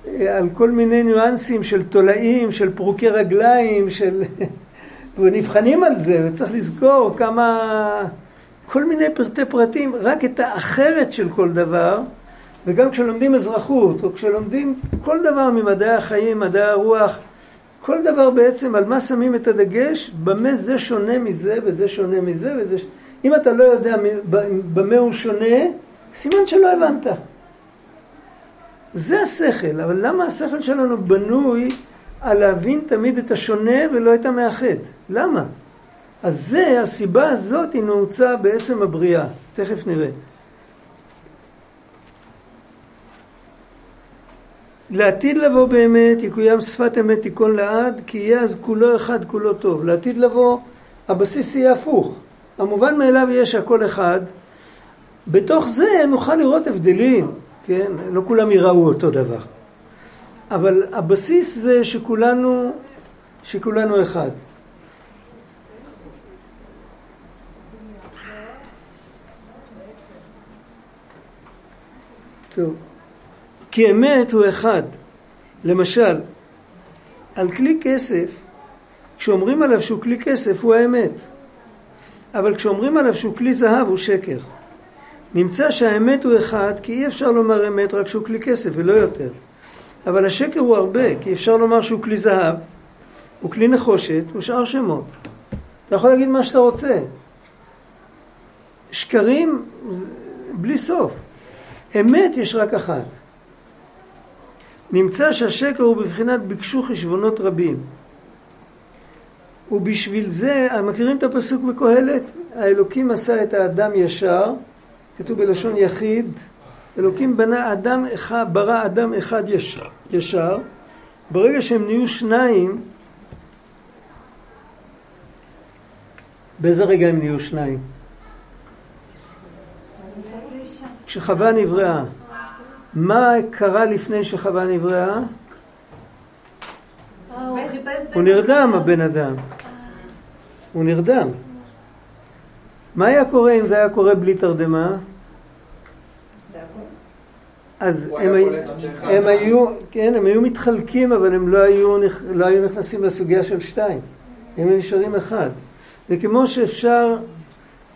אה, על כל מיני ניואנסים של תולעים, של פרוקי רגליים, של... ונבחנים על זה, וצריך לזכור כמה... כל מיני פרטי פרטים, רק את האחרת של כל דבר, וגם כשלומדים אזרחות, או כשלומדים כל דבר ממדעי החיים, מדעי הרוח, כל דבר בעצם על מה שמים את הדגש, במה זה שונה מזה וזה שונה מזה וזה... אם אתה לא יודע במה הוא שונה, סימן שלא הבנת. זה השכל, אבל למה השכל שלנו בנוי על להבין תמיד את השונה ולא את המאחד? למה? אז זה, הסיבה הזאת היא נעוצה בעצם הבריאה. תכף נראה. לעתיד לבוא באמת, יקוים שפת אמת תיכון לעד, כי יהיה אז כולו אחד כולו טוב. לעתיד לבוא, הבסיס יהיה הפוך. המובן מאליו יהיה שהכל אחד. בתוך זה נוכל לראות הבדלים, כן? לא כולם יראו אותו דבר. אבל הבסיס זה שכולנו, שכולנו אחד. טוב. כי אמת הוא אחד. למשל, על כלי כסף, כשאומרים עליו שהוא כלי כסף הוא האמת. אבל כשאומרים עליו שהוא כלי זהב הוא שקר. נמצא שהאמת הוא אחד, כי אי אפשר לומר אמת רק שהוא כלי כסף ולא יותר. אבל השקר הוא הרבה, כי אפשר לומר שהוא כלי זהב, הוא כלי נחושת, הוא שאר שמות. אתה יכול להגיד מה שאתה רוצה. שקרים בלי סוף. אמת יש רק אחת. נמצא שהשקר הוא בבחינת ביקשו חשבונות רבים. ובשביל זה, מכירים את הפסוק בקהלת? האלוקים עשה את האדם ישר, כתוב בלשון יחיד, אלוקים בנה אדם אחד, ברא אדם אחד ישר, ישר. ברגע שהם נהיו שניים, באיזה רגע הם נהיו שניים? כשחווה נבראה. מה קרה לפני שחווה נבראה? הוא נרדם הבן אדם. הוא נרדם. מה היה קורה אם זה היה קורה בלי תרדמה? אז הם, הם היו, כן, הם היו מתחלקים, אבל הם לא היו, לא היו נכנסים לסוגיה של שתיים. הם היו נשארים אחד. זה כמו שאפשר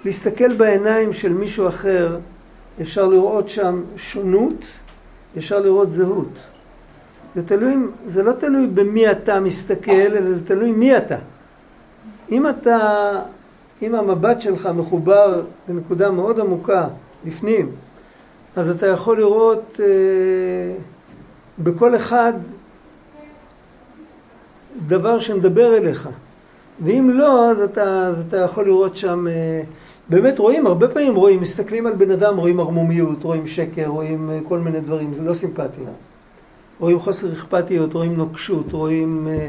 להסתכל בעיניים של מישהו אחר, אפשר לראות שם שונות, אפשר לראות זהות. זה תלוי, זה לא תלוי במי אתה מסתכל, אלא זה תלוי מי אתה. אם אתה, אם המבט שלך מחובר לנקודה מאוד עמוקה, בפנים, אז אתה יכול לראות אה, בכל אחד דבר שמדבר אליך. ואם לא, אז אתה, אז אתה יכול לראות שם, אה, באמת רואים, הרבה פעמים רואים, מסתכלים על בן אדם, רואים ערמומיות, רואים שקר, רואים אה, כל מיני דברים, זה לא סימפטיה. רואים חוסר אכפתיות, רואים נוקשות, רואים... אה,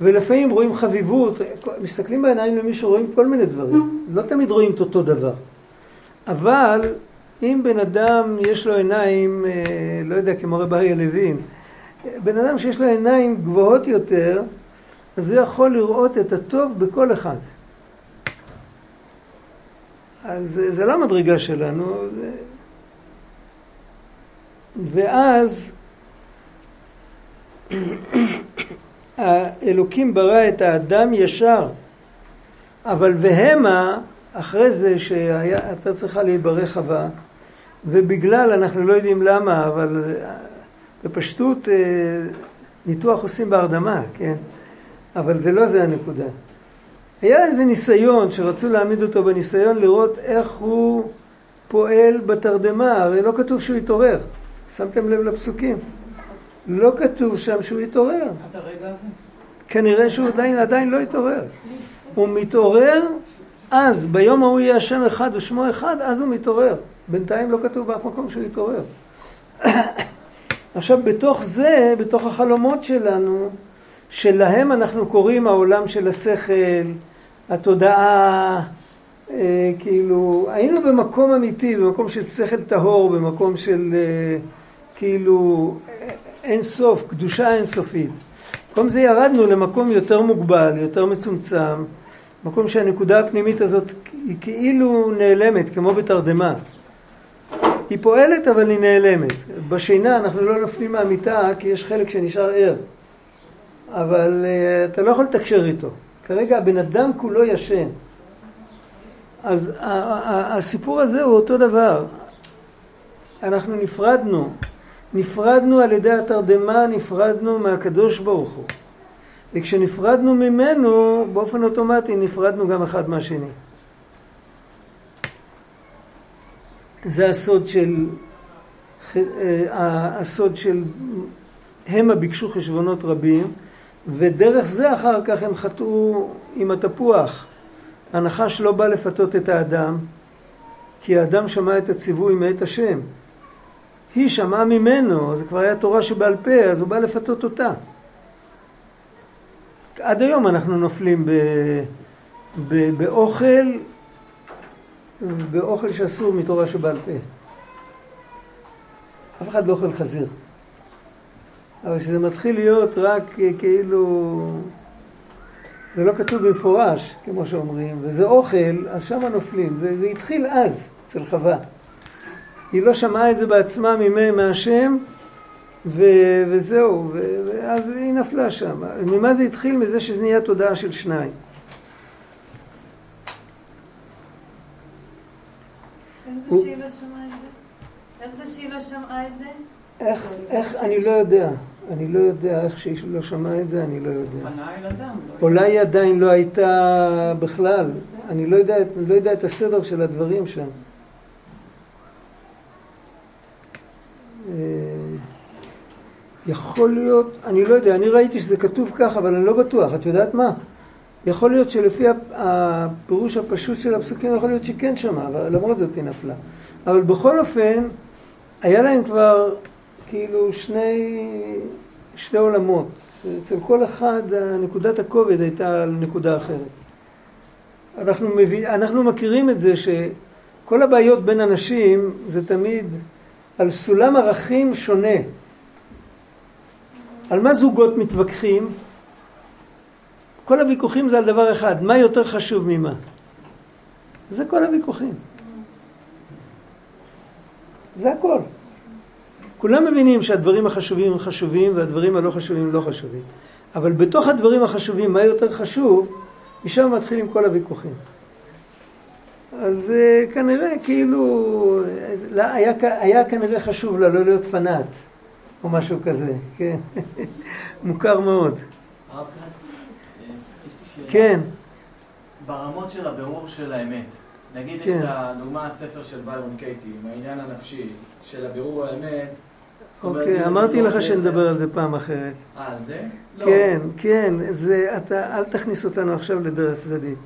ולפעמים רואים חביבות, מסתכלים בעיניים למישהו, רואים כל מיני דברים. לא תמיד רואים את אותו דבר. אבל אם בן אדם יש לו עיניים, אה, לא יודע, כמו רב אריה לוין, בן אדם שיש לו עיניים גבוהות יותר, אז הוא יכול לראות את הטוב בכל אחד. אז זה לא המדרגה שלנו. ואז האלוקים ברא את האדם ישר, אבל והמה, אחרי זה שהייתה צריכה להיברך חווה, ובגלל, אנחנו לא יודעים למה, אבל בפשטות אה, ניתוח עושים בהרדמה, כן? אבל זה לא זה הנקודה. היה איזה ניסיון שרצו להעמיד אותו בניסיון לראות איך הוא פועל בתרדמה, הרי לא כתוב שהוא התעורר. שמתם לב לפסוקים? לא כתוב שם שהוא התעורר. עד הרגע הזה? כנראה שהוא עדיין, עדיין לא התעורר. הוא מתעורר אז, ביום ההוא יהיה השם אחד ושמו אחד, אז הוא מתעורר. בינתיים לא כתוב באף מקום שהוא התעורר. עכשיו, בתוך זה, בתוך החלומות שלנו, שלהם אנחנו קוראים העולם של השכל, התודעה, אה, כאילו, היינו במקום אמיתי, במקום של שכל טהור, במקום של אה, כאילו אין סוף, קדושה אינסופית. במקום זה ירדנו למקום יותר מוגבל, יותר מצומצם, מקום שהנקודה הפנימית הזאת היא כאילו נעלמת, כמו בתרדמה. היא פועלת אבל היא נעלמת. בשינה אנחנו לא נופלים מהמיטה כי יש חלק שנשאר ער. אבל uh, אתה לא יכול לתקשר איתו. כרגע הבן אדם כולו ישן. אז הסיפור הזה הוא אותו דבר. אנחנו נפרדנו נפרדנו על ידי התרדמה, נפרדנו מהקדוש ברוך הוא. וכשנפרדנו ממנו, באופן אוטומטי נפרדנו גם אחד מהשני. זה הסוד של, אה, הסוד של, המה ביקשו חשבונות רבים, ודרך זה אחר כך הם חטאו עם התפוח. הנחש לא בא לפתות את האדם, כי האדם שמע את הציווי מאת השם. היא שמעה ממנו, זה כבר היה תורה שבעל פה, אז הוא בא לפתות אותה. עד היום אנחנו נופלים ב, ב, באוכל, באוכל שאסור מתורה שבעל פה. אף אחד לא אוכל חזיר. אבל כשזה מתחיל להיות רק כאילו, זה לא כתוב במפורש, כמו שאומרים, וזה אוכל, אז שם נופלים. זה, זה התחיל אז, אצל חווה. היא לא שמעה את זה בעצמה ממי, מהשם, ו- וזהו, ו- ואז היא נפלה שם. ממה זה התחיל? מזה שזה נהיה תודעה של שניים. איך זה לא? איך זה שהיא לא שמעה את זה? איך, איך, אני לא יודע. אני לא יודע איך שאיש לא שמע את זה, אני לא יודע. פנה אל אדם. לא אולי היא עדיין לא הייתה בכלל, אני לא יודע, לא יודע את הסדר של הדברים שם. אה, יכול להיות, אני לא יודע, אני ראיתי שזה כתוב כך, אבל אני לא בטוח, את יודעת מה? יכול להיות שלפי הפירוש הפשוט של הפסוקים, יכול להיות שכן שמע, למרות זאת היא נפלה. אבל בכל אופן, היה להם כבר כאילו שני, שתי עולמות. אצל כל אחד נקודת הכובד הייתה על נקודה אחרת. אנחנו, מביא, אנחנו מכירים את זה שכל הבעיות בין אנשים זה תמיד על סולם ערכים שונה. על מה זוגות מתווכחים? כל הוויכוחים זה על דבר אחד, מה יותר חשוב ממה? זה כל הוויכוחים. זה הכל. כולם מבינים שהדברים החשובים הם חשובים והדברים הלא חשובים לא חשובים. אבל בתוך הדברים החשובים, מה יותר חשוב, משם מתחילים כל הוויכוחים. אז אה, כנראה כאילו, לא, היה, היה כנראה חשוב לה לא להיות פנאט, או משהו כזה, כן, מוכר מאוד. כן. ברמות של הבירור של האמת, נגיד כן. יש את הדוגמה הספר של ביירון קייטי, עם העניין הנפשי של הבירור האמת, אוקיי, אמרתי לך שנדבר על זה פעם אחרת. אה, על זה? כן, כן, זה, אתה, אל תכניס אותנו עכשיו לדרך צדדית.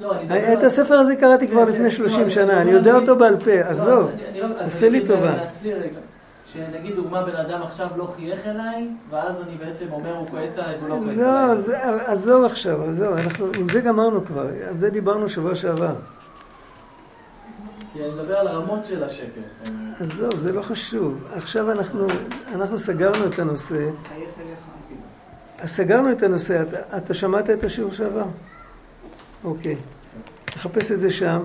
לא, אני את הספר הזה קראתי כבר כן, לפני 30 כן, שנה, אני יודע אותו בעל פה, עזוב, עשה לי טובה. שנגיד דוגמה בן אדם עכשיו לא חייך אליי, ואז אני בעצם אומר הוא כועס עליי והוא לא כועס עליי. לא, עזוב עכשיו, עזוב, אנחנו עם זה גמרנו כבר, על זה דיברנו שבוע שעבר. כי אני מדבר על הרמות של השקר. עזוב, זה לא חשוב. עכשיו אנחנו, אנחנו סגרנו את הנושא. סגרנו את הנושא. אתה, אתה שמעת את השיעור שעבר? אוקיי. תחפש את זה שם.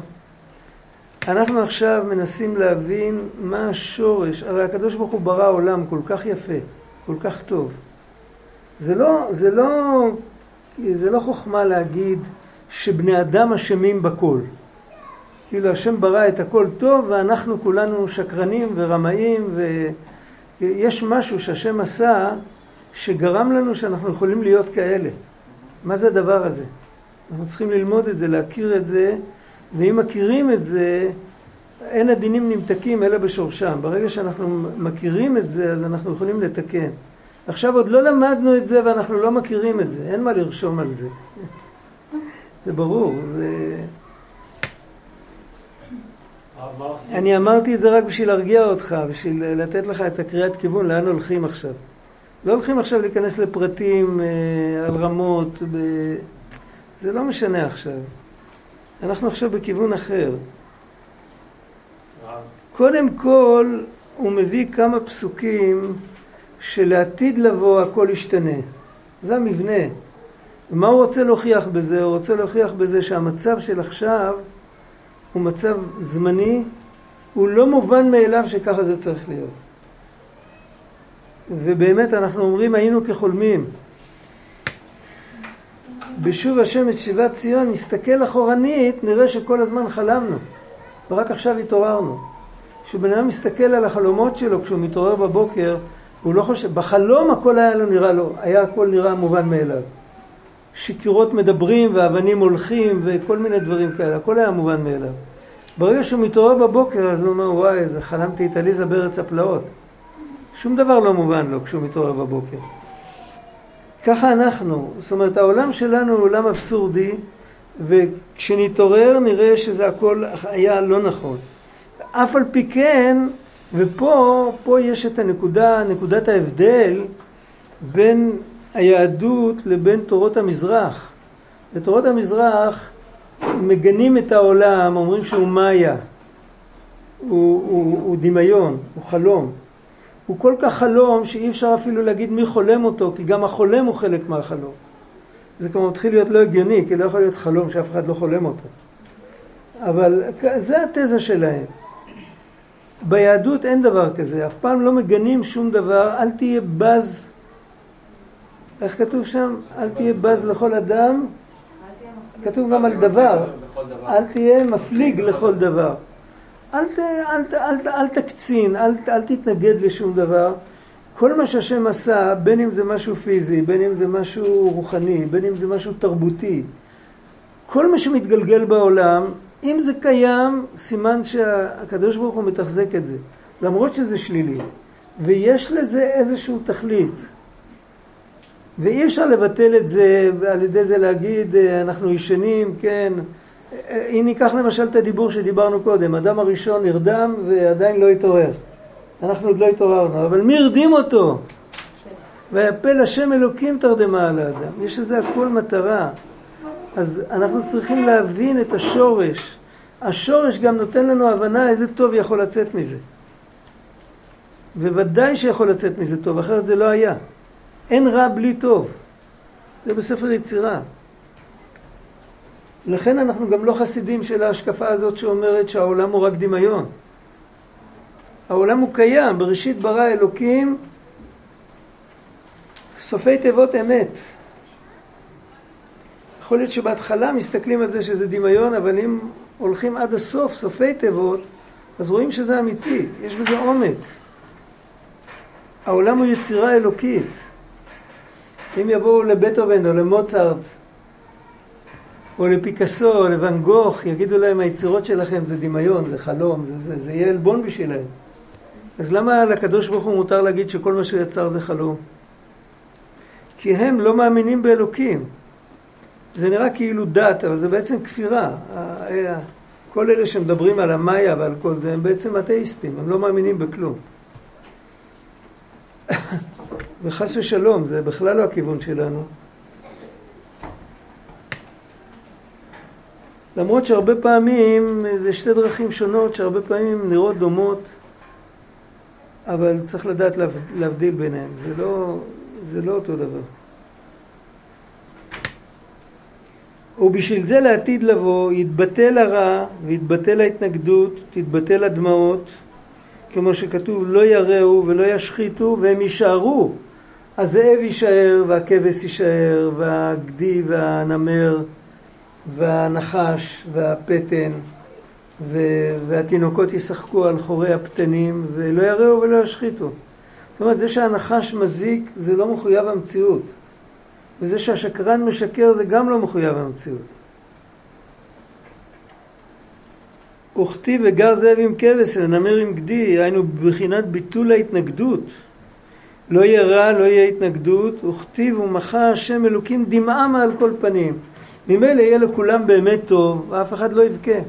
אנחנו עכשיו מנסים להבין מה השורש. הרי הקדוש ברוך הוא ברא עולם כל כך יפה, כל כך טוב. זה לא, זה לא, זה לא חוכמה להגיד שבני אדם אשמים בכל. כאילו השם ברא את הכל טוב ואנחנו כולנו שקרנים ורמאים ויש משהו שהשם עשה שגרם לנו שאנחנו יכולים להיות כאלה. מה זה הדבר הזה? אנחנו צריכים ללמוד את זה, להכיר את זה, ואם מכירים את זה, אין הדינים נמתקים אלא בשורשם. ברגע שאנחנו מכירים את זה, אז אנחנו יכולים לתקן. עכשיו עוד לא למדנו את זה ואנחנו לא מכירים את זה, אין מה לרשום על זה. זה ברור, זה... אני אמרתי את זה רק בשביל להרגיע אותך, בשביל לתת לך את הקריאת כיוון לאן הולכים עכשיו. לא הולכים עכשיו להיכנס לפרטים אה, על רמות, ב... זה לא משנה עכשיו. אנחנו עכשיו בכיוון אחר. קודם כל, הוא מביא כמה פסוקים שלעתיד לבוא הכל ישתנה. זה המבנה. ומה הוא רוצה להוכיח בזה? הוא רוצה להוכיח בזה שהמצב של עכשיו הוא מצב זמני, הוא לא מובן מאליו שככה זה צריך להיות. ובאמת אנחנו אומרים היינו כחולמים. בשוב השם את שיבת ציון, נסתכל אחורנית, נראה שכל הזמן חלמנו, ורק עכשיו התעוררנו. כשבן אדם מסתכל על החלומות שלו כשהוא מתעורר בבוקר, הוא לא חושב, בחלום הכל היה לו נראה לו, היה הכל נראה מובן מאליו. שקירות מדברים ואבנים הולכים וכל מיני דברים כאלה, הכל היה מובן מאליו. ברגע שהוא מתעורר בבוקר אז הוא אומר וואי, איזה חלמתי את עליזה בארץ הפלאות. שום דבר לא מובן לו כשהוא מתעורר בבוקר. ככה אנחנו, זאת אומרת העולם שלנו הוא עולם אבסורדי וכשנתעורר נראה שזה הכל היה לא נכון. אף על פי כן, ופה פה יש את הנקודה, נקודת ההבדל בין היהדות לבין תורות המזרח. בתורות המזרח מגנים את העולם, אומרים שהוא מאיה, הוא, הוא, הוא דמיון, הוא חלום. הוא כל כך חלום שאי אפשר אפילו להגיד מי חולם אותו, כי גם החולם הוא חלק מהחלום. זה כבר מתחיל להיות לא הגיוני, כי לא יכול להיות חלום שאף אחד לא חולם אותו. אבל זה התזה שלהם. ביהדות אין דבר כזה, אף פעם לא מגנים שום דבר, אל תהיה בז, איך כתוב שם? אל תהיה בז לכל אדם, כתוב גם על דבר, אל תהיה מפליג לכל דבר. אל, תקצין, אל, תתנגד לשום דבר. כל מה שהשם עשה, בין אם זה משהו פיזי, בין אם זה משהו רוחני, בין אם זה משהו תרבותי, כל מה שמתגלגל בעולם, אם זה קיים, סימן שהקדוש ברוך הוא מתחזק את זה, למרות שזה שלילי. ויש לזה איזשהו תכלית. ואי אפשר לבטל את זה ועל ידי זה להגיד אה, אנחנו ישנים, כן. אה, אם ניקח למשל את הדיבור שדיברנו קודם, אדם הראשון נרדם ועדיין לא התעורר. אנחנו עוד לא התעוררנו, אבל מי הרדים אותו? ויפל השם אלוקים תרדמה על האדם. יש לזה הכל מטרה. אז אנחנו צריכים להבין את השורש. השורש גם נותן לנו הבנה איזה טוב יכול לצאת מזה. וודאי שיכול לצאת מזה טוב, אחרת זה לא היה. אין רע בלי טוב. זה בספר יצירה. לכן אנחנו גם לא חסידים של ההשקפה הזאת שאומרת שהעולם הוא רק דמיון. העולם הוא קיים, בראשית ברא אלוקים סופי תיבות אמת. יכול להיות שבהתחלה מסתכלים על זה שזה דמיון, אבל אם הולכים עד הסוף, סופי תיבות, אז רואים שזה אמיתי, יש בזה עומק. העולם הוא יצירה אלוקית. אם יבואו לבטהובן או למוצרט או לפיקאסו או לוואן גוך, יגידו להם היצירות שלכם זה דמיון, זה חלום, זה, זה, זה יהיה עלבון בשבילם. אז למה לקדוש ברוך הוא מותר להגיד שכל מה שהוא יצר זה חלום? כי הם לא מאמינים באלוקים. זה נראה כאילו דת, אבל זה בעצם כפירה. כל אלה שמדברים על המאיה ועל כל זה, הם בעצם אתאיסטים, הם לא מאמינים בכלום. וחס ושלום, זה בכלל לא הכיוון שלנו. למרות שהרבה פעמים זה שתי דרכים שונות שהרבה פעמים נראות דומות, אבל צריך לדעת להבדיל ביניהם, זה לא, זה לא אותו דבר. ובשביל זה לעתיד לבוא יתבטל הרע ויתבטל ההתנגדות, תתבטל הדמעות, כמו שכתוב לא יראו ולא ישחיתו והם יישארו. הזאב יישאר והכבש יישאר והגדי והנמר והנחש והפטן והתינוקות ישחקו על חורי הפתנים ולא יראו ולא ישחיתו. זאת אומרת, זה שהנחש מזיק זה לא מחויב המציאות. וזה שהשקרן משקר זה גם לא מחויב המציאות. וכתיב וגר זאב עם כבש ונמר עם גדי, היינו בבחינת ביטול ההתנגדות. לא יהיה רע, לא יהיה התנגדות, וכתיב ומחה השם אלוקים דמעה מעל כל פנים. ממילא יהיה לכולם באמת טוב, ואף אחד לא יבכה.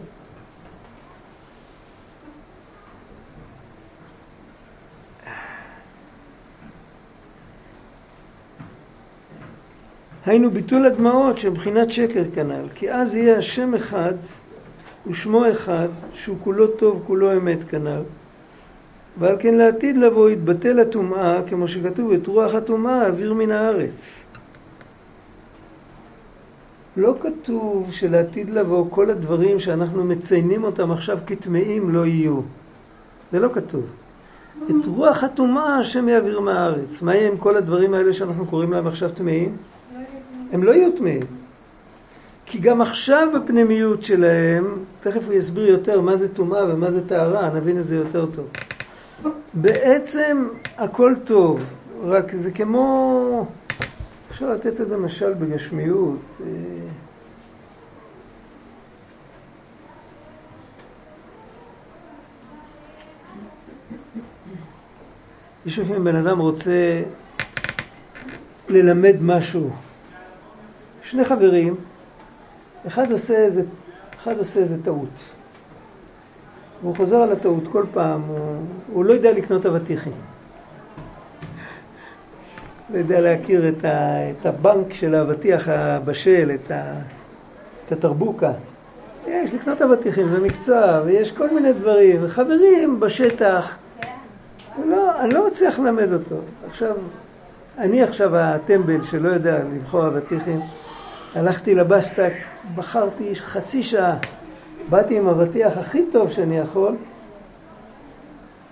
היינו ביטול הדמעות שמבחינת שקר כנ"ל, כי אז יהיה השם אחד ושמו אחד, שהוא כולו טוב, כולו אמת כנ"ל. ועל כן לעתיד לבוא יתבטל הטומאה, כמו שכתוב, את רוח הטומאה אוויר מן הארץ. לא כתוב שלעתיד לבוא כל הדברים שאנחנו מציינים אותם עכשיו כטמאים לא יהיו. זה לא כתוב. את רוח הטומאה השם יעביר מהארץ. מה יהיה עם כל הדברים האלה שאנחנו קוראים להם עכשיו טמאים? הם לא יהיו טמאים. כי גם עכשיו בפנימיות שלהם, תכף הוא יסביר יותר מה זה טומאה ומה זה טהרה, נבין את זה יותר טוב. בעצם הכל טוב, רק זה כמו, אפשר לתת איזה משל בגשמיות. אה, יש לפעמים בן אדם רוצה ללמד משהו. שני חברים, אחד עושה איזה, אחד עושה איזה טעות. והוא חוזר על הטעות כל פעם, הוא, הוא לא יודע לקנות אבטיחים. לא יודע להכיר את, ה, את הבנק של האבטיח הבשל, את, ה, את התרבוקה. יש לקנות אבטיחים, זה מקצוע, ויש כל מיני דברים, וחברים בשטח. לא, אני לא מצליח ללמד אותו. עכשיו, אני עכשיו הטמבל שלא יודע לבחור אבטיחים, הלכתי לבסטה, בחרתי חצי שעה, באתי עם אבטיח הכי טוב שאני יכול,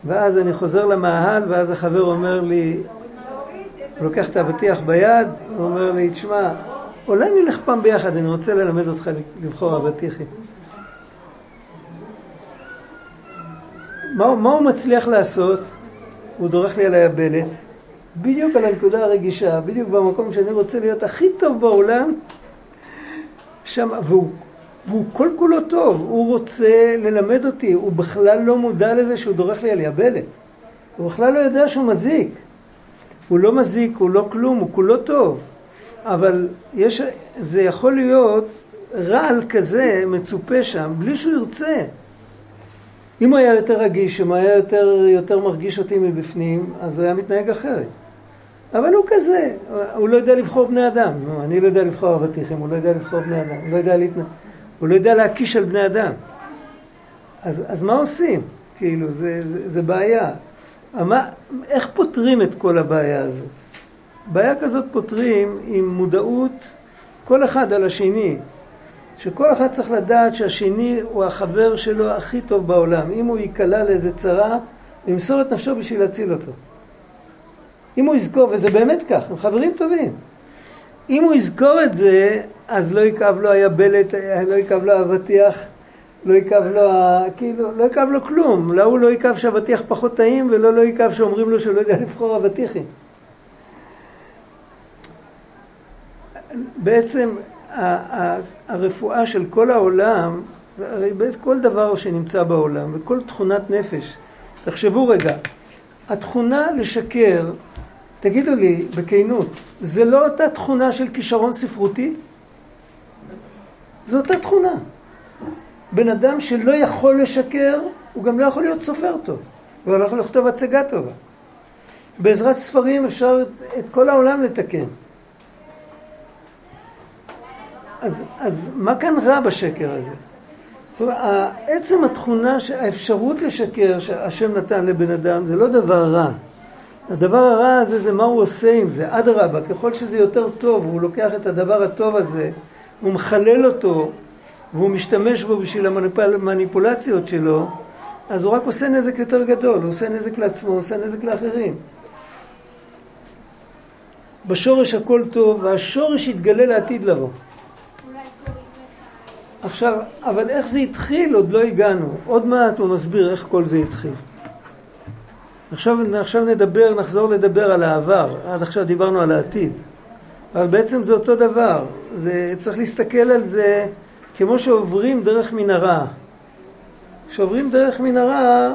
ואז אני חוזר למאהל, ואז החבר אומר לי, הוא לוקח את האבטיח ביד, הוא אומר לי, תשמע, אולי נלך פעם ביחד, אני רוצה ללמד אותך לבחור אבטיחים. מה, מה הוא מצליח לעשות? הוא דורך לי על היבלת, בדיוק על הנקודה הרגישה, בדיוק במקום שאני רוצה להיות הכי טוב בעולם, שם, והוא, והוא כל כולו טוב, הוא רוצה ללמד אותי, הוא בכלל לא מודע לזה שהוא דורך לי על יבלת. הוא בכלל לא יודע שהוא מזיק. הוא לא מזיק, הוא לא כלום, הוא כולו טוב. אבל יש, זה יכול להיות רעל כזה מצופה שם, בלי שהוא ירצה. אם הוא היה יותר רגיש, אם הוא היה יותר, יותר מרגיש אותי מבפנים, אז הוא היה מתנהג אחרת. אבל הוא כזה, הוא לא יודע לבחור בני אדם. אני לא יודע לבחור אבטיחים, הוא לא יודע לבחור בני אדם, הוא לא יודע, להתנה... הוא לא יודע להקיש על בני אדם. אז, אז מה עושים? כאילו, זה, זה, זה בעיה. מה, איך פותרים את כל הבעיה הזאת? בעיה כזאת פותרים עם מודעות כל אחד על השני. שכל אחד צריך לדעת שהשני הוא החבר שלו הכי טוב בעולם. אם הוא ייקלע לאיזה צרה, ימסור את נפשו בשביל להציל אותו. אם הוא יזכור, וזה באמת כך, הם חברים טובים. אם הוא יזכור את זה, אז לא יכאב לו היבלת, לא יכאב לו האבטיח, לא יכאב לו, כאילו, לא יכאב לו כלום. להוא לא יכאב שהאבטיח פחות טעים, ולא לא יכאב שאומרים לו שהוא לא יודע לבחור אבטיחים. בעצם הרפואה של כל העולם, הרי כל דבר שנמצא בעולם, וכל תכונת נפש, תחשבו רגע, התכונה לשקר, תגידו לי בכנות, זה לא אותה תכונה של כישרון ספרותי? זו אותה תכונה. בן אדם שלא יכול לשקר, הוא גם לא יכול להיות סופר טוב, הוא לא יכול לכתוב הצגה טובה. בעזרת ספרים אפשר את כל העולם לתקן. אז, אז מה כאן רע בשקר הזה? זאת אומרת, עצם התכונה, האפשרות לשקר שהשם נתן לבן אדם זה לא דבר רע. הדבר הרע הזה זה מה הוא עושה עם זה. אדרבה, ככל שזה יותר טוב, הוא לוקח את הדבר הטוב הזה, הוא מחלל אותו, והוא משתמש בו בשביל המניפולציות שלו, אז הוא רק עושה נזק יותר גדול, הוא עושה נזק לעצמו, הוא עושה נזק לאחרים. בשורש הכל טוב, והשורש יתגלה לעתיד לבוא. עכשיו, אבל איך זה התחיל עוד לא הגענו. עוד מעט הוא מסביר איך כל זה התחיל. עכשיו, עכשיו נדבר, נחזור לדבר על העבר. עד עכשיו דיברנו על העתיד. אבל בעצם זה אותו דבר. זה, צריך להסתכל על זה כמו שעוברים דרך מנהרה. כשעוברים דרך מנהרה,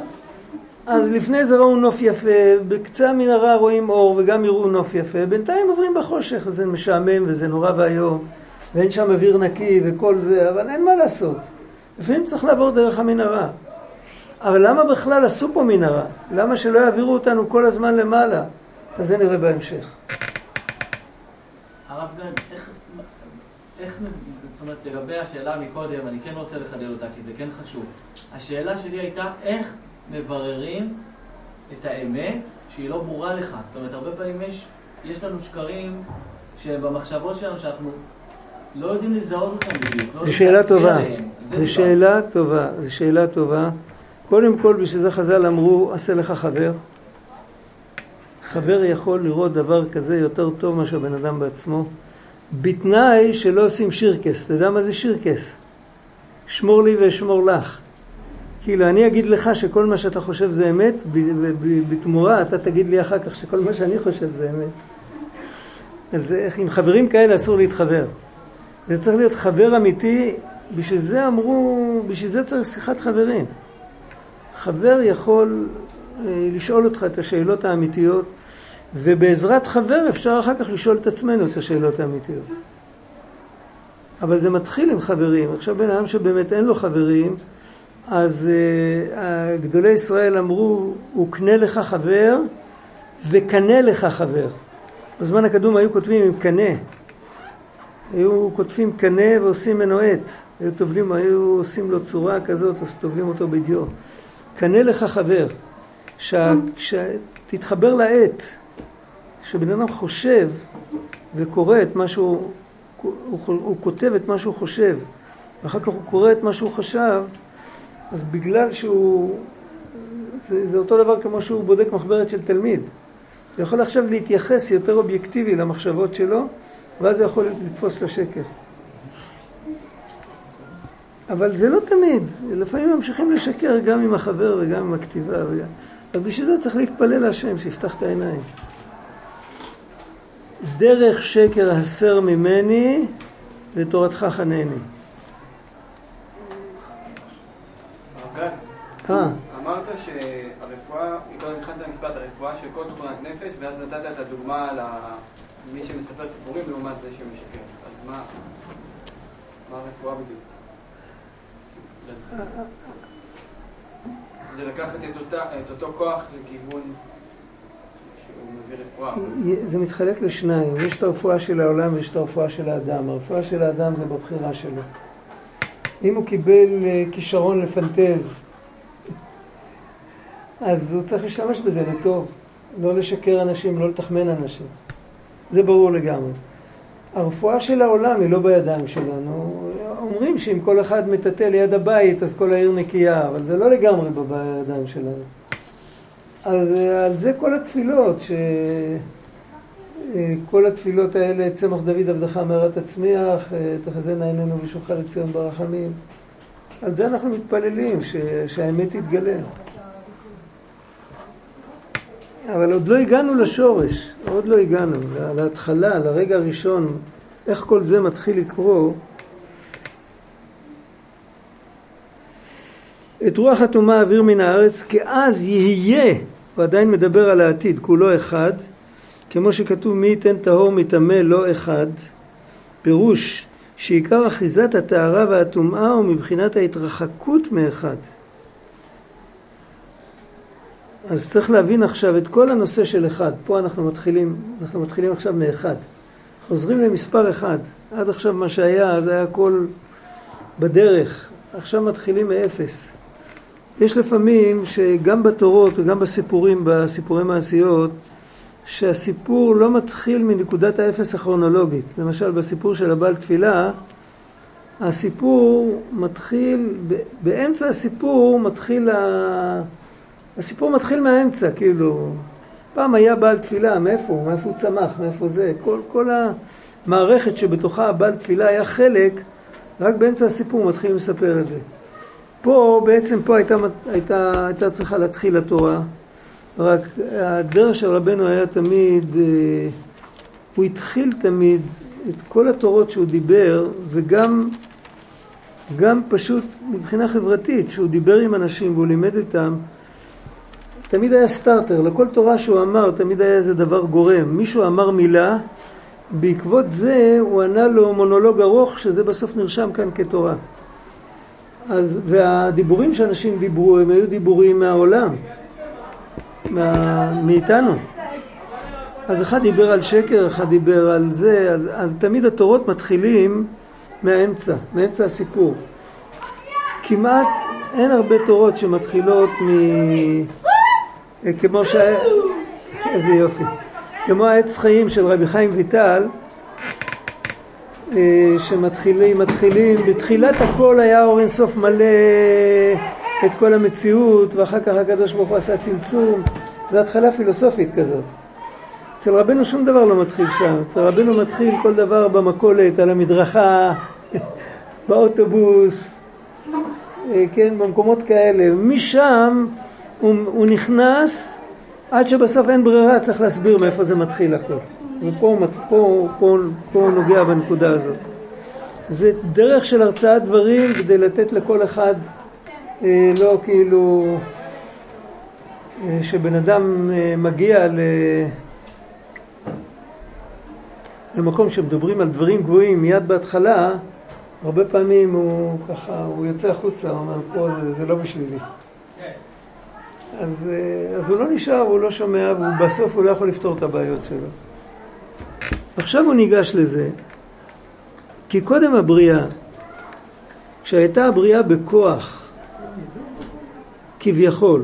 אז לפני זה ראו נוף יפה, בקצה המנהרה רואים אור וגם יראו נוף יפה, בינתיים עוברים בחושך, זה משעמם וזה נורא ואיום. ואין שם אוויר נקי וכל זה, אבל אין מה לעשות. לפעמים צריך לעבור דרך המנהרה. אבל למה בכלל עשו פה מנהרה? למה שלא יעבירו אותנו כל הזמן למעלה? אז זה נראה בהמשך. הרב גד, איך, איך, זאת אומרת, לגבי השאלה מקודם, אני כן רוצה לחדד אותה, כי זה כן חשוב. השאלה שלי הייתה, איך מבררים את האמת שהיא לא ברורה לך? זאת אומרת, הרבה פעמים יש, יש לנו שקרים שבמחשבות שלנו, שאנחנו לא יודעים לזהות אותם בדיוק. לא זו שאלה טובה. זו שאלה טובה. זו שאלה טובה. קודם כל, בשביל זה חז"ל אמרו, עשה לך חבר. חבר יכול לראות דבר כזה יותר טוב מאשר בן אדם בעצמו, בתנאי שלא עושים שירקס. אתה יודע מה זה שירקס? שמור לי ואשמור לך. כאילו, אני אגיד לך שכל מה שאתה חושב זה אמת, ובתמורה אתה תגיד לי אחר כך שכל מה שאני חושב זה אמת. אז עם חברים כאלה אסור להתחבר. זה צריך להיות חבר אמיתי, בשביל זה אמרו, בשביל זה צריך שיחת חברים. חבר יכול אה, לשאול אותך את השאלות האמיתיות, ובעזרת חבר אפשר אחר כך לשאול את עצמנו את השאלות האמיתיות. אבל זה מתחיל עם חברים. עכשיו בן אדם שבאמת אין לו חברים, אז uh, גדולי ישראל אמרו, הוא קנה לך חבר וקנה לך חבר. בזמן הקדום היו כותבים עם קנה. היו כותבים קנה ועושים ממנו עט. היו טובלים, היו עושים לו צורה כזאת, אז טובלים אותו בדיו. קנה לך חבר. כשתתחבר לעט, כשבן אדם חושב וקורא את מה שהוא, הוא, הוא כותב את מה שהוא חושב, ואחר כך הוא קורא את מה שהוא חשב, אז בגלל שהוא, זה, זה אותו דבר כמו שהוא בודק מחברת של תלמיד. הוא יכול עכשיו להתייחס יותר אובייקטיבי למחשבות שלו, ואז זה יכול לתפוס את השקר. אבל זה לא תמיד, לפעמים ממשיכים לשקר גם עם החבר וגם עם הכתיבה. וגם... אז בשביל זה צריך להתפלל להשם, שיפתח את העיניים. דרך שקר הסר ממני ותורתך חנני. אה. אמרת שהרפואה קודם התחלת המשפט הרפואה של כל תכונת נפש, ואז נתת את הדוגמה למי שמספר סיפורים לעומת זה שמשקר. אז מה, מה הרפואה בדיוק? זה לקחת את, אותה, את אותו כוח לכיוון. זה מתחלק לשניים, יש את הרפואה של העולם ויש את הרפואה של האדם. הרפואה של האדם זה בבחירה שלו. אם הוא קיבל אה, כישרון לפנטז, אז הוא צריך להשתמש בזה לטוב, לא לשקר אנשים, לא לתחמן אנשים. זה ברור לגמרי. הרפואה של העולם היא לא בידיים שלנו. אומרים שאם כל אחד מטאטא ליד הבית אז כל העיר נקייה, אבל זה לא לגמרי בידיים שלנו. אז על זה כל התפילות, שכל אה, התפילות האלה, צמח דוד עבדך מערת תצמיח, אה, תחזינה עינינו ושובך לציון ברחמים. על זה אנחנו מתפללים, ש... שהאמת תתגלה. אבל עוד לא הגענו לשורש, עוד לא הגענו, להתחלה, לרגע הראשון, איך כל זה מתחיל לקרוא. את רוח הטומאה אוויר מן הארץ, כי אז יהיה, הוא עדיין מדבר על העתיד, כולו אחד, כמו שכתוב מי ייתן טהור מטמא לא אחד, פירוש שעיקר אחיזת הטהרה והטומאה הוא מבחינת ההתרחקות מאחד. אז צריך להבין עכשיו את כל הנושא של אחד. פה אנחנו מתחילים, אנחנו מתחילים עכשיו מאחד. חוזרים למספר אחד. עד עכשיו מה שהיה, זה היה הכל בדרך. עכשיו מתחילים מאפס. יש לפעמים שגם בתורות וגם בסיפורים, בסיפורי מעשיות, שהסיפור לא מתחיל מנקודת האפס הכרונולוגית. למשל בסיפור של הבעל תפילה, הסיפור מתחיל, באמצע הסיפור מתחיל ה... הסיפור מתחיל מהאמצע, כאילו, פעם היה בעל תפילה, מאיפה הוא? מאיפה הוא צמח? מאיפה זה? כל, כל המערכת שבתוכה הבעל תפילה היה חלק, רק באמצע הסיפור מתחילים לספר את זה. פה, בעצם פה הייתה, הייתה, הייתה צריכה להתחיל התורה, רק הדרך של רבנו היה תמיד, אה, הוא התחיל תמיד את כל התורות שהוא דיבר, וגם גם פשוט מבחינה חברתית, שהוא דיבר עם אנשים והוא לימד איתם, תמיד היה סטארטר, לכל תורה שהוא אמר תמיד היה איזה דבר גורם. מישהו אמר מילה, בעקבות זה הוא ענה לו מונולוג ארוך שזה בסוף נרשם כאן כתורה. אז, והדיבורים שאנשים דיברו הם היו דיבורים מהעולם, מה, מאיתנו. אז אחד דיבר על שקר, אחד דיבר על זה, אז, אז תמיד התורות מתחילים מהאמצע, מאמצע הסיפור. כמעט אין הרבה תורות שמתחילות מ... כמו ש... איזה יופי. כמו העץ חיים של רבי חיים ויטל, אה, שמתחילים, מתחילים, בתחילת הכל היה אור אינסוף מלא את כל המציאות, ואחר כך הקדוש ברוך הוא עשה צמצום. זו התחלה פילוסופית כזאת. אצל רבנו שום דבר לא מתחיל שם, אצל רבנו מתחיל כל דבר במכולת, על המדרכה, באוטובוס, אה, כן, במקומות כאלה. משם הוא, הוא נכנס עד שבסוף אין ברירה, צריך להסביר מאיפה זה מתחיל הכל. ופה פה, פה, פה, הוא נוגע בנקודה הזאת. זה דרך של הרצאת דברים כדי לתת לכל אחד, אה, לא כאילו, אה, שבן אדם אה, מגיע ל... למקום שמדברים על דברים גבוהים מיד בהתחלה, הרבה פעמים הוא ככה, הוא יוצא החוצה, הוא אומר, פה זה, זה לא בשבילי. אז, אה, אז הוא לא נשאר, הוא לא שומע, ובסוף הוא לא יכול לפתור את הבעיות שלו. עכשיו הוא ניגש לזה, כי קודם הבריאה, כשהייתה הבריאה בכוח, כביכול,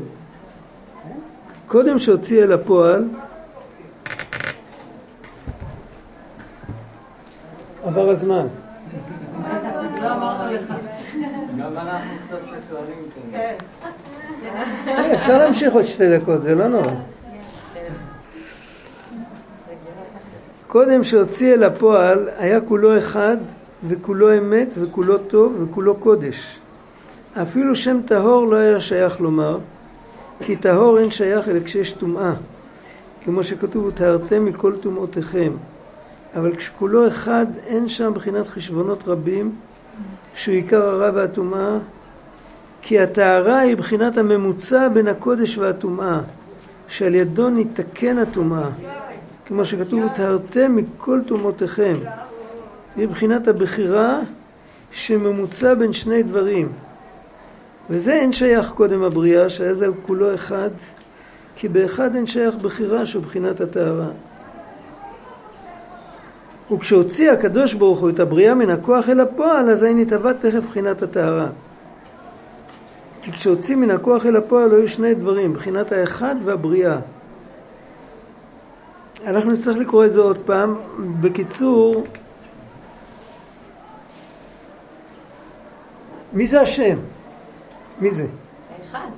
קודם שהוציא אל הפועל, עבר הזמן. לא אמרנו לך. גם אנחנו קצת שקרנים. כן. אפשר להמשיך עוד שתי דקות, זה לא נורא. קודם שהוציא אל הפועל היה כולו אחד וכולו אמת וכולו טוב וכולו קודש. אפילו שם טהור לא היה שייך לומר, כי טהור אין שייך אלא כשיש טומאה, כמו שכתוב וטהרתם מכל טומאותיכם. אבל כשכולו אחד אין שם בחינת חשבונות רבים, שהוא עיקר הרע והטומאה, כי הטהרה היא בחינת הממוצע בין הקודש והטומאה. שעל ידו ניתקן הטומאה. כמו שכתוב, טהרתם מכל טומאותיכם. מבחינת הבחירה שממוצע בין שני דברים. וזה אין שייך קודם הבריאה, שהיה זה כולו אחד, כי באחד אין שייך בחירה שהוא בחינת הטהרה. וכשהוציא הקדוש ברוך הוא את הבריאה מן הכוח אל הפועל, אזי נתהווה תכף בחינת הטהרה. כי כשהוציא מן הכוח אל הפועל היו שני דברים, בחינת האחד והבריאה. אנחנו נצטרך לקרוא את זה עוד פעם. בקיצור, מי זה השם? מי זה? האחד.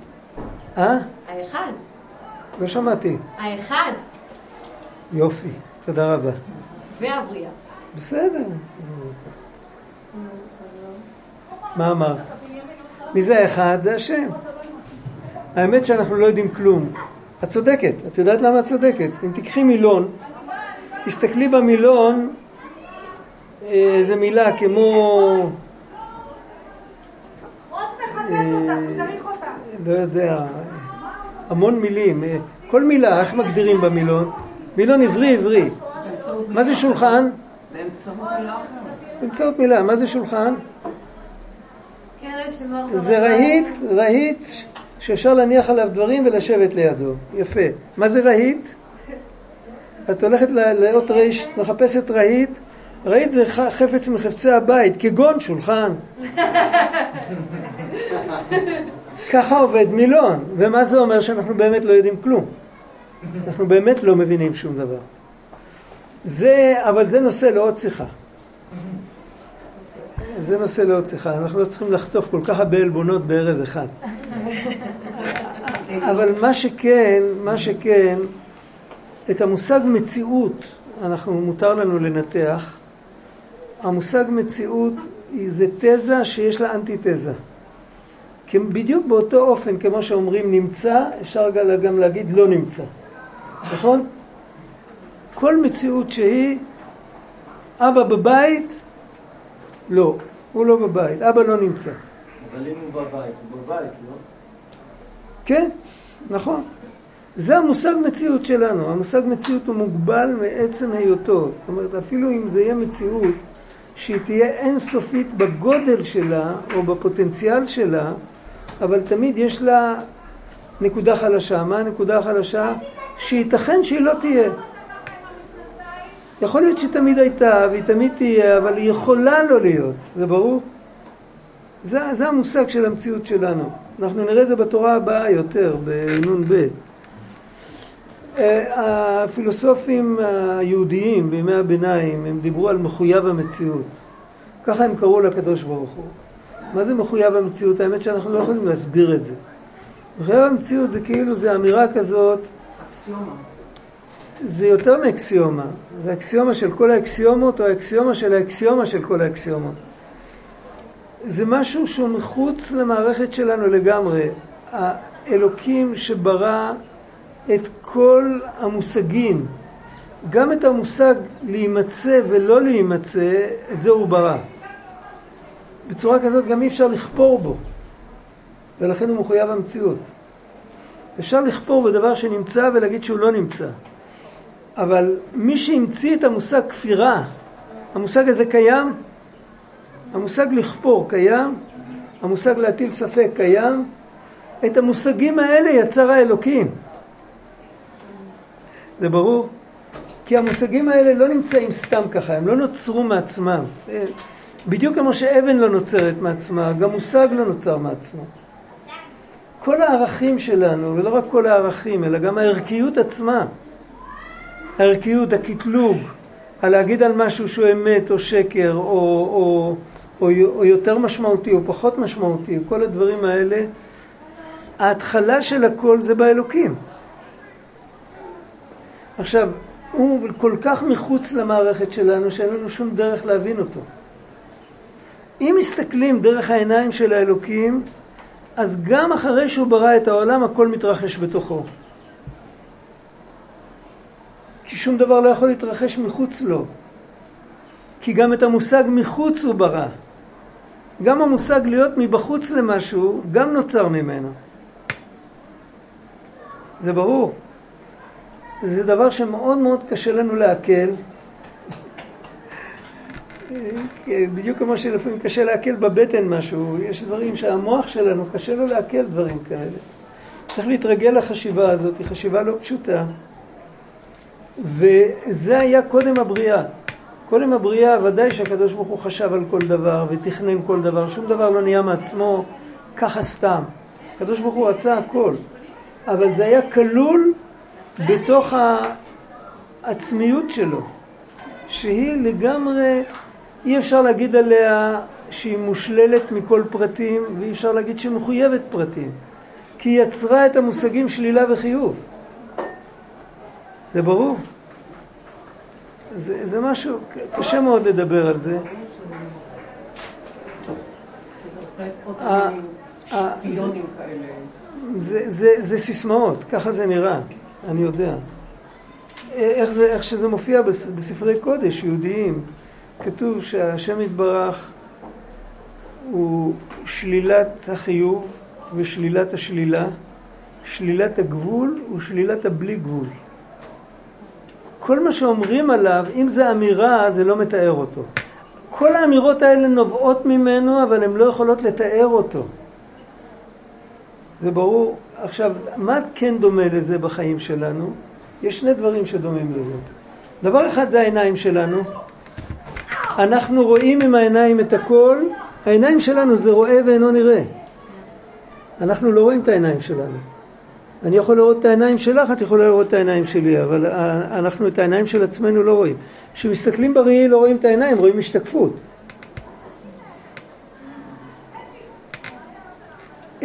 אה? האחד. לא שמעתי. האחד. יופי, תודה רבה. והבריאה. בסדר. מה אמרת? מי זה האחד? זה השם. האמת שאנחנו לא יודעים כלום. את צודקת. את יודעת למה את צודקת? אם תיקחי מילון, תסתכלי במילון אה, איזה מילה כמו... אה, לא יודע, המון מילים. אה, כל מילה, איך מגדירים במילון? מילון עברי עברי. מה זה שולחן? באמצעות מילה. באמצעות מילה. מה זה שולחן? זה רהיט, רהיט שאפשר להניח עליו דברים ולשבת לידו. יפה. מה זה רהיט? את הולכת לאות ריש, מחפשת רהיט. רהיט זה חפץ מחפצי הבית, כגון שולחן. ככה עובד מילון. ומה זה אומר? שאנחנו באמת לא יודעים כלום. אנחנו באמת לא מבינים שום דבר. זה, אבל זה נושא לעוד שיחה. זה נושא לעוד שיחה. אנחנו לא צריכים לחטוף כל כך הרבה עלבונות בערב אחד. אבל מה שכן, מה שכן, את המושג מציאות, אנחנו, מותר לנו לנתח. המושג מציאות היא- זה תזה שיש לה אנטיתזה. בדיוק באותו אופן, כמו שאומרים נמצא, אפשר גם להגיד לא נמצא. נכון? כל מציאות שהיא, אבא בבית, לא, הוא לא בבית, אבא לא נמצא. אבל אם הוא בבית, הוא בבית, לא? כן, נכון. זה המושג מציאות שלנו. המושג מציאות הוא מוגבל מעצם היותו. זאת אומרת, אפילו אם זה יהיה מציאות שהיא תהיה אינסופית בגודל שלה או בפוטנציאל שלה, אבל תמיד יש לה נקודה חלשה. מה הנקודה החלשה? שייתכן שהיא לא תהיה. יכול להיות שהיא תמיד הייתה והיא תמיד תהיה, אבל היא יכולה לא להיות. זה ברור? זה, זה המושג של המציאות שלנו. אנחנו נראה את זה בתורה הבאה יותר, בנ"ב. אה, הפילוסופים היהודיים בימי הביניים, הם דיברו על מחויב המציאות. ככה הם קראו לקדוש ברוך הוא. מה זה מחויב המציאות? האמת שאנחנו לא יכולים להסביר את זה. מחויב המציאות זה כאילו, זה אמירה כזאת, אקסיומה. זה יותר מאקסיומה. זה אקסיומה של כל האקסיומות, או האקסיומה של האקסיומה של כל האקסיומות. זה משהו שהוא מחוץ למערכת שלנו לגמרי. האלוקים שברא את כל המושגים, גם את המושג להימצא ולא להימצא, את זה הוא ברא. בצורה כזאת גם אי אפשר לכפור בו, ולכן הוא מחויב המציאות. אפשר לכפור בדבר שנמצא ולהגיד שהוא לא נמצא. אבל מי שהמציא את המושג כפירה, המושג הזה קיים, המושג לכפור קיים, המושג להטיל ספק קיים, את המושגים האלה יצר האלוקים. זה ברור? כי המושגים האלה לא נמצאים סתם ככה, הם לא נוצרו מעצמם. בדיוק כמו שאבן לא נוצרת מעצמה, גם מושג לא נוצר מעצמו. כל הערכים שלנו, ולא רק כל הערכים, אלא גם הערכיות עצמה, הערכיות, הקטלוג, הלהגיד על משהו שהוא אמת או שקר או, או, או, או יותר משמעותי או פחות משמעותי, כל הדברים האלה, ההתחלה של הכל זה באלוקים. עכשיו, הוא כל כך מחוץ למערכת שלנו שאין לנו שום דרך להבין אותו. אם מסתכלים דרך העיניים של האלוקים, אז גם אחרי שהוא ברא את העולם, הכל מתרחש בתוכו. כי שום דבר לא יכול להתרחש מחוץ לו. כי גם את המושג מחוץ הוא ברא. גם המושג להיות מבחוץ למשהו, גם נוצר ממנו. זה ברור. זה דבר שמאוד מאוד קשה לנו לעכל. בדיוק כמו שלפעמים קשה לעכל בבטן משהו, יש דברים שהמוח שלנו קשה לו לעכל דברים כאלה. צריך להתרגל לחשיבה הזאת, היא חשיבה לא פשוטה. וזה היה קודם הבריאה. קודם הבריאה, ודאי שהקדוש ברוך הוא חשב על כל דבר ותכנן כל דבר, שום דבר לא נהיה מעצמו ככה סתם. הקדוש ברוך הוא רצה הכל, אבל זה היה כלול בתוך העצמיות שלו, שהיא לגמרי, אי אפשר להגיד עליה שהיא מושללת מכל פרטים, ואי אפשר להגיד שהיא מחויבת פרטים, כי היא יצרה את המושגים שלילה וחיוב. זה ברור? זה, זה משהו, קשה מאוד לדבר על זה. זה, זה, זה סיסמאות, ככה זה נראה, אני יודע. איך, זה, איך שזה מופיע בספרי קודש יהודיים, כתוב שהשם יתברך הוא שלילת החיוב ושלילת השלילה, שלילת הגבול ושלילת הבלי גבול. כל מה שאומרים עליו, אם זה אמירה, זה לא מתאר אותו. כל האמירות האלה נובעות ממנו, אבל הן לא יכולות לתאר אותו. זה ברור. עכשיו, מה כן דומה לזה בחיים שלנו? יש שני דברים שדומים לזה. דבר אחד זה העיניים שלנו. אנחנו רואים עם העיניים את הכל, העיניים שלנו זה רואה ואינו נראה. אנחנו לא רואים את העיניים שלנו. אני יכול לראות את העיניים שלך, את יכולה לראות את העיניים שלי, אבל אנחנו את העיניים של עצמנו לא רואים. כשמסתכלים בראי לא רואים את העיניים, רואים השתקפות.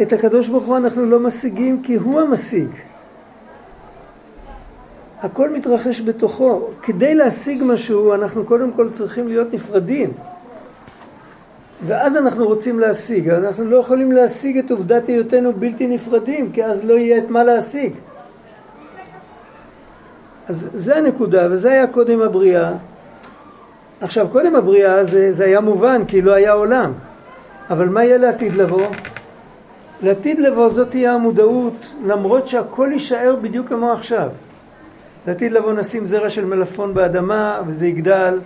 את הקדוש ברוך הוא אנחנו לא משיגים כי הוא המשיג. הכל מתרחש בתוכו. כדי להשיג משהו אנחנו קודם כל צריכים להיות נפרדים. ואז אנחנו רוצים להשיג, אנחנו לא יכולים להשיג את עובדת היותנו בלתי נפרדים, כי אז לא יהיה את מה להשיג. אז זה הנקודה, וזה היה קודם הבריאה. עכשיו, קודם הבריאה זה, זה היה מובן, כי לא היה עולם. אבל מה יהיה לעתיד לבוא? לעתיד לבוא זאת תהיה המודעות, למרות שהכל יישאר בדיוק כמו עכשיו. לעתיד לבוא נשים זרע של מלפון באדמה, וזה יגדל,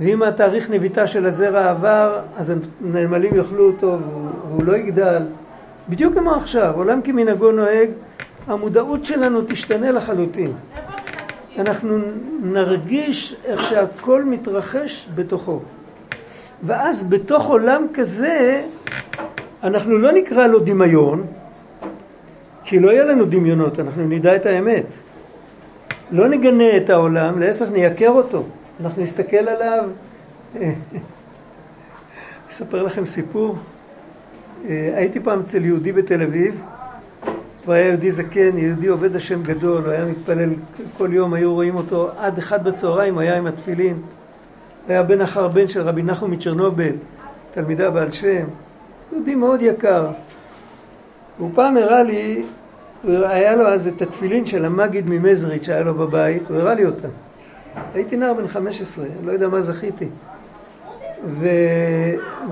ואם התאריך נביטה של הזרע עבר, אז הנמלים יאכלו אותו והוא לא יגדל. בדיוק כמו עכשיו, עולם כמנהגו נוהג, המודעות שלנו תשתנה לחלוטין. אנחנו נרגיש איך שהכל מתרחש בתוכו. ואז בתוך עולם כזה, אנחנו לא נקרא לו דמיון, כי לא יהיה לנו דמיונות, אנחנו נדע את האמת. לא נגנה את העולם, להפך נייקר אותו. אנחנו נסתכל עליו. אספר לכם סיפור. אה, הייתי פעם אצל יהודי בתל אביב, הוא היה יהודי זקן, יהודי עובד השם גדול, הוא היה מתפלל כל יום, היו רואים אותו עד אחד בצהריים, היה עם התפילין. היה בן אחר בן של רבי נחום מצ'רנובל, תלמידה בעל שם, יהודי מאוד יקר. הוא פעם הראה לי, היה לו אז את התפילין של המגיד ממזריץ' שהיה לו בבית, הוא הראה לי אותה. הייתי נער בן 15, לא יודע מה זכיתי. ו...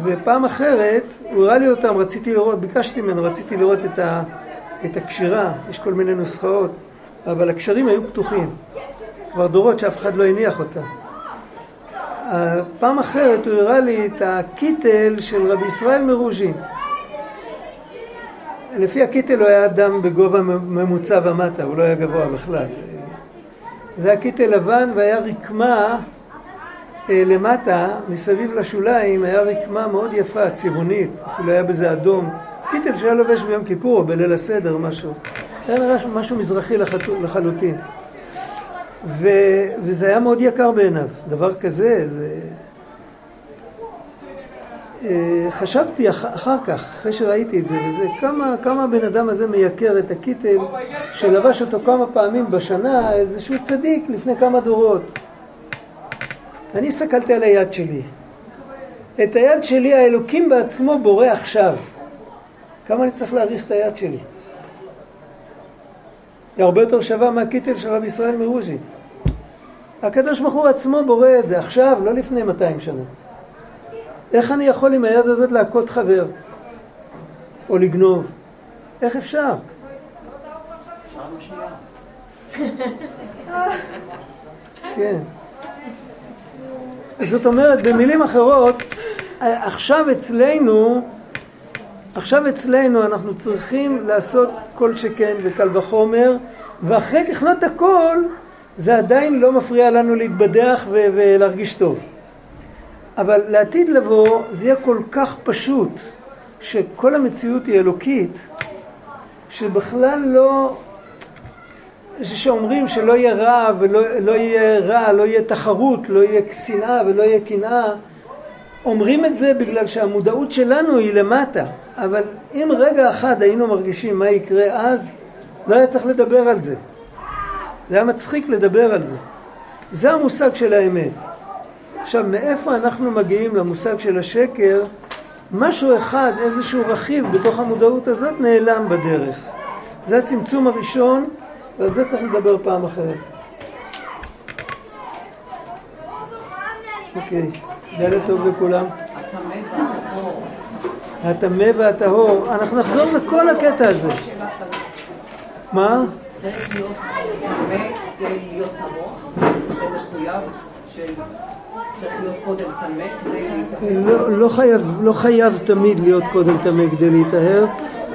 ופעם אחרת, הוא הראה לי אותם, רציתי לראות, ביקשתי ממנו, רציתי לראות את, ה... את הקשירה, יש כל מיני נוסחאות, אבל הקשרים היו פתוחים. כבר דורות שאף אחד לא הניח אותם. פעם אחרת הוא הראה לי את הקיטל של רבי ישראל מרוז'ין. לפי הקיטל הוא היה אדם בגובה ממוצע ומטה, הוא לא היה גבוה בכלל. זה קיטל לבן והיה רקמה אה, למטה, מסביב לשוליים, היה רקמה מאוד יפה, צבעונית, אפילו היה בזה אדום. קיטל שהיה לובש ביום כיפור או בליל הסדר, משהו. היה נראה משהו מזרחי לחלוטין. ו, וזה היה מאוד יקר בעיניו, דבר כזה, זה... אה, חשבתי אחר כך, אחרי שראיתי את זה, וזה, כמה, כמה הבן אדם הזה מייקר את הקיטל שלבש אותו כמה פעמים בשנה, איזשהו צדיק לפני כמה דורות. אני הסתכלתי על היד שלי. את היד שלי האלוקים בעצמו בורא עכשיו. כמה אני צריך להעריך את היד שלי? היא הרבה יותר שווה מהקיטל של רבי ישראל מרוז'י. הקדוש ברוך הוא עצמו בורא את זה עכשיו, לא לפני 200 שנה. איך אני יכול עם היד הזאת להכות חבר? או לגנוב? איך אפשר? כן. זאת אומרת, במילים אחרות, עכשיו אצלנו, עכשיו אצלנו אנחנו צריכים לעשות כל שכן וקל וחומר, ואחרי ככלות הכל, זה עדיין לא מפריע לנו להתבדח ולהרגיש טוב. אבל לעתיד לבוא זה יהיה כל כך פשוט שכל המציאות היא אלוקית, שבכלל לא, שאומרים שלא יהיה רע ולא לא יהיה רע, לא יהיה תחרות, לא יהיה שנאה ולא יהיה קנאה, אומרים את זה בגלל שהמודעות שלנו היא למטה, אבל אם רגע אחד היינו מרגישים מה יקרה אז, לא היה צריך לדבר על זה. זה היה מצחיק לדבר על זה. זה המושג של האמת. עכשיו, מאיפה אנחנו מגיעים למושג של השקר? משהו אחד, איזשהו רכיב בתוך המודעות הזאת נעלם בדרך. זה הצמצום הראשון, ועל זה צריך לדבר פעם אחרת. אוקיי, לילה טוב לכולם. הטמא והטהור. אנחנו נחזור לכל הקטע הזה. מה? צריך להיות טמא כדי להיות טהור? זה מחויב של... צריך להיות קודם טמא כדי להיטהר? לא, לא, חייב, לא חייב תמיד להיות קודם טמא כדי להיטהר,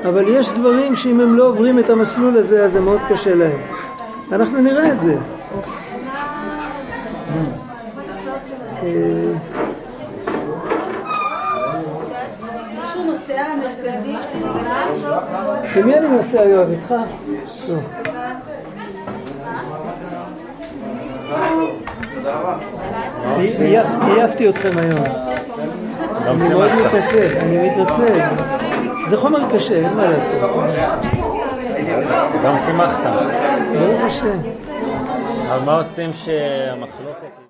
אבל יש דברים שאם הם לא עוברים את המסלול הזה, אז זה מאוד קשה להם. אנחנו נראה את זה. אה, מישהו נוסע למרכזי? עם מי אני נוסע יואב? איתך? לא. עייף- עייפתי אתכם היום. אני מאוד. מתנצל, אני מתנצל. זה חומר קשה, אין מה לעשות. גם שימחת. ברוך השם. אבל מה עושים שהמחלוקת...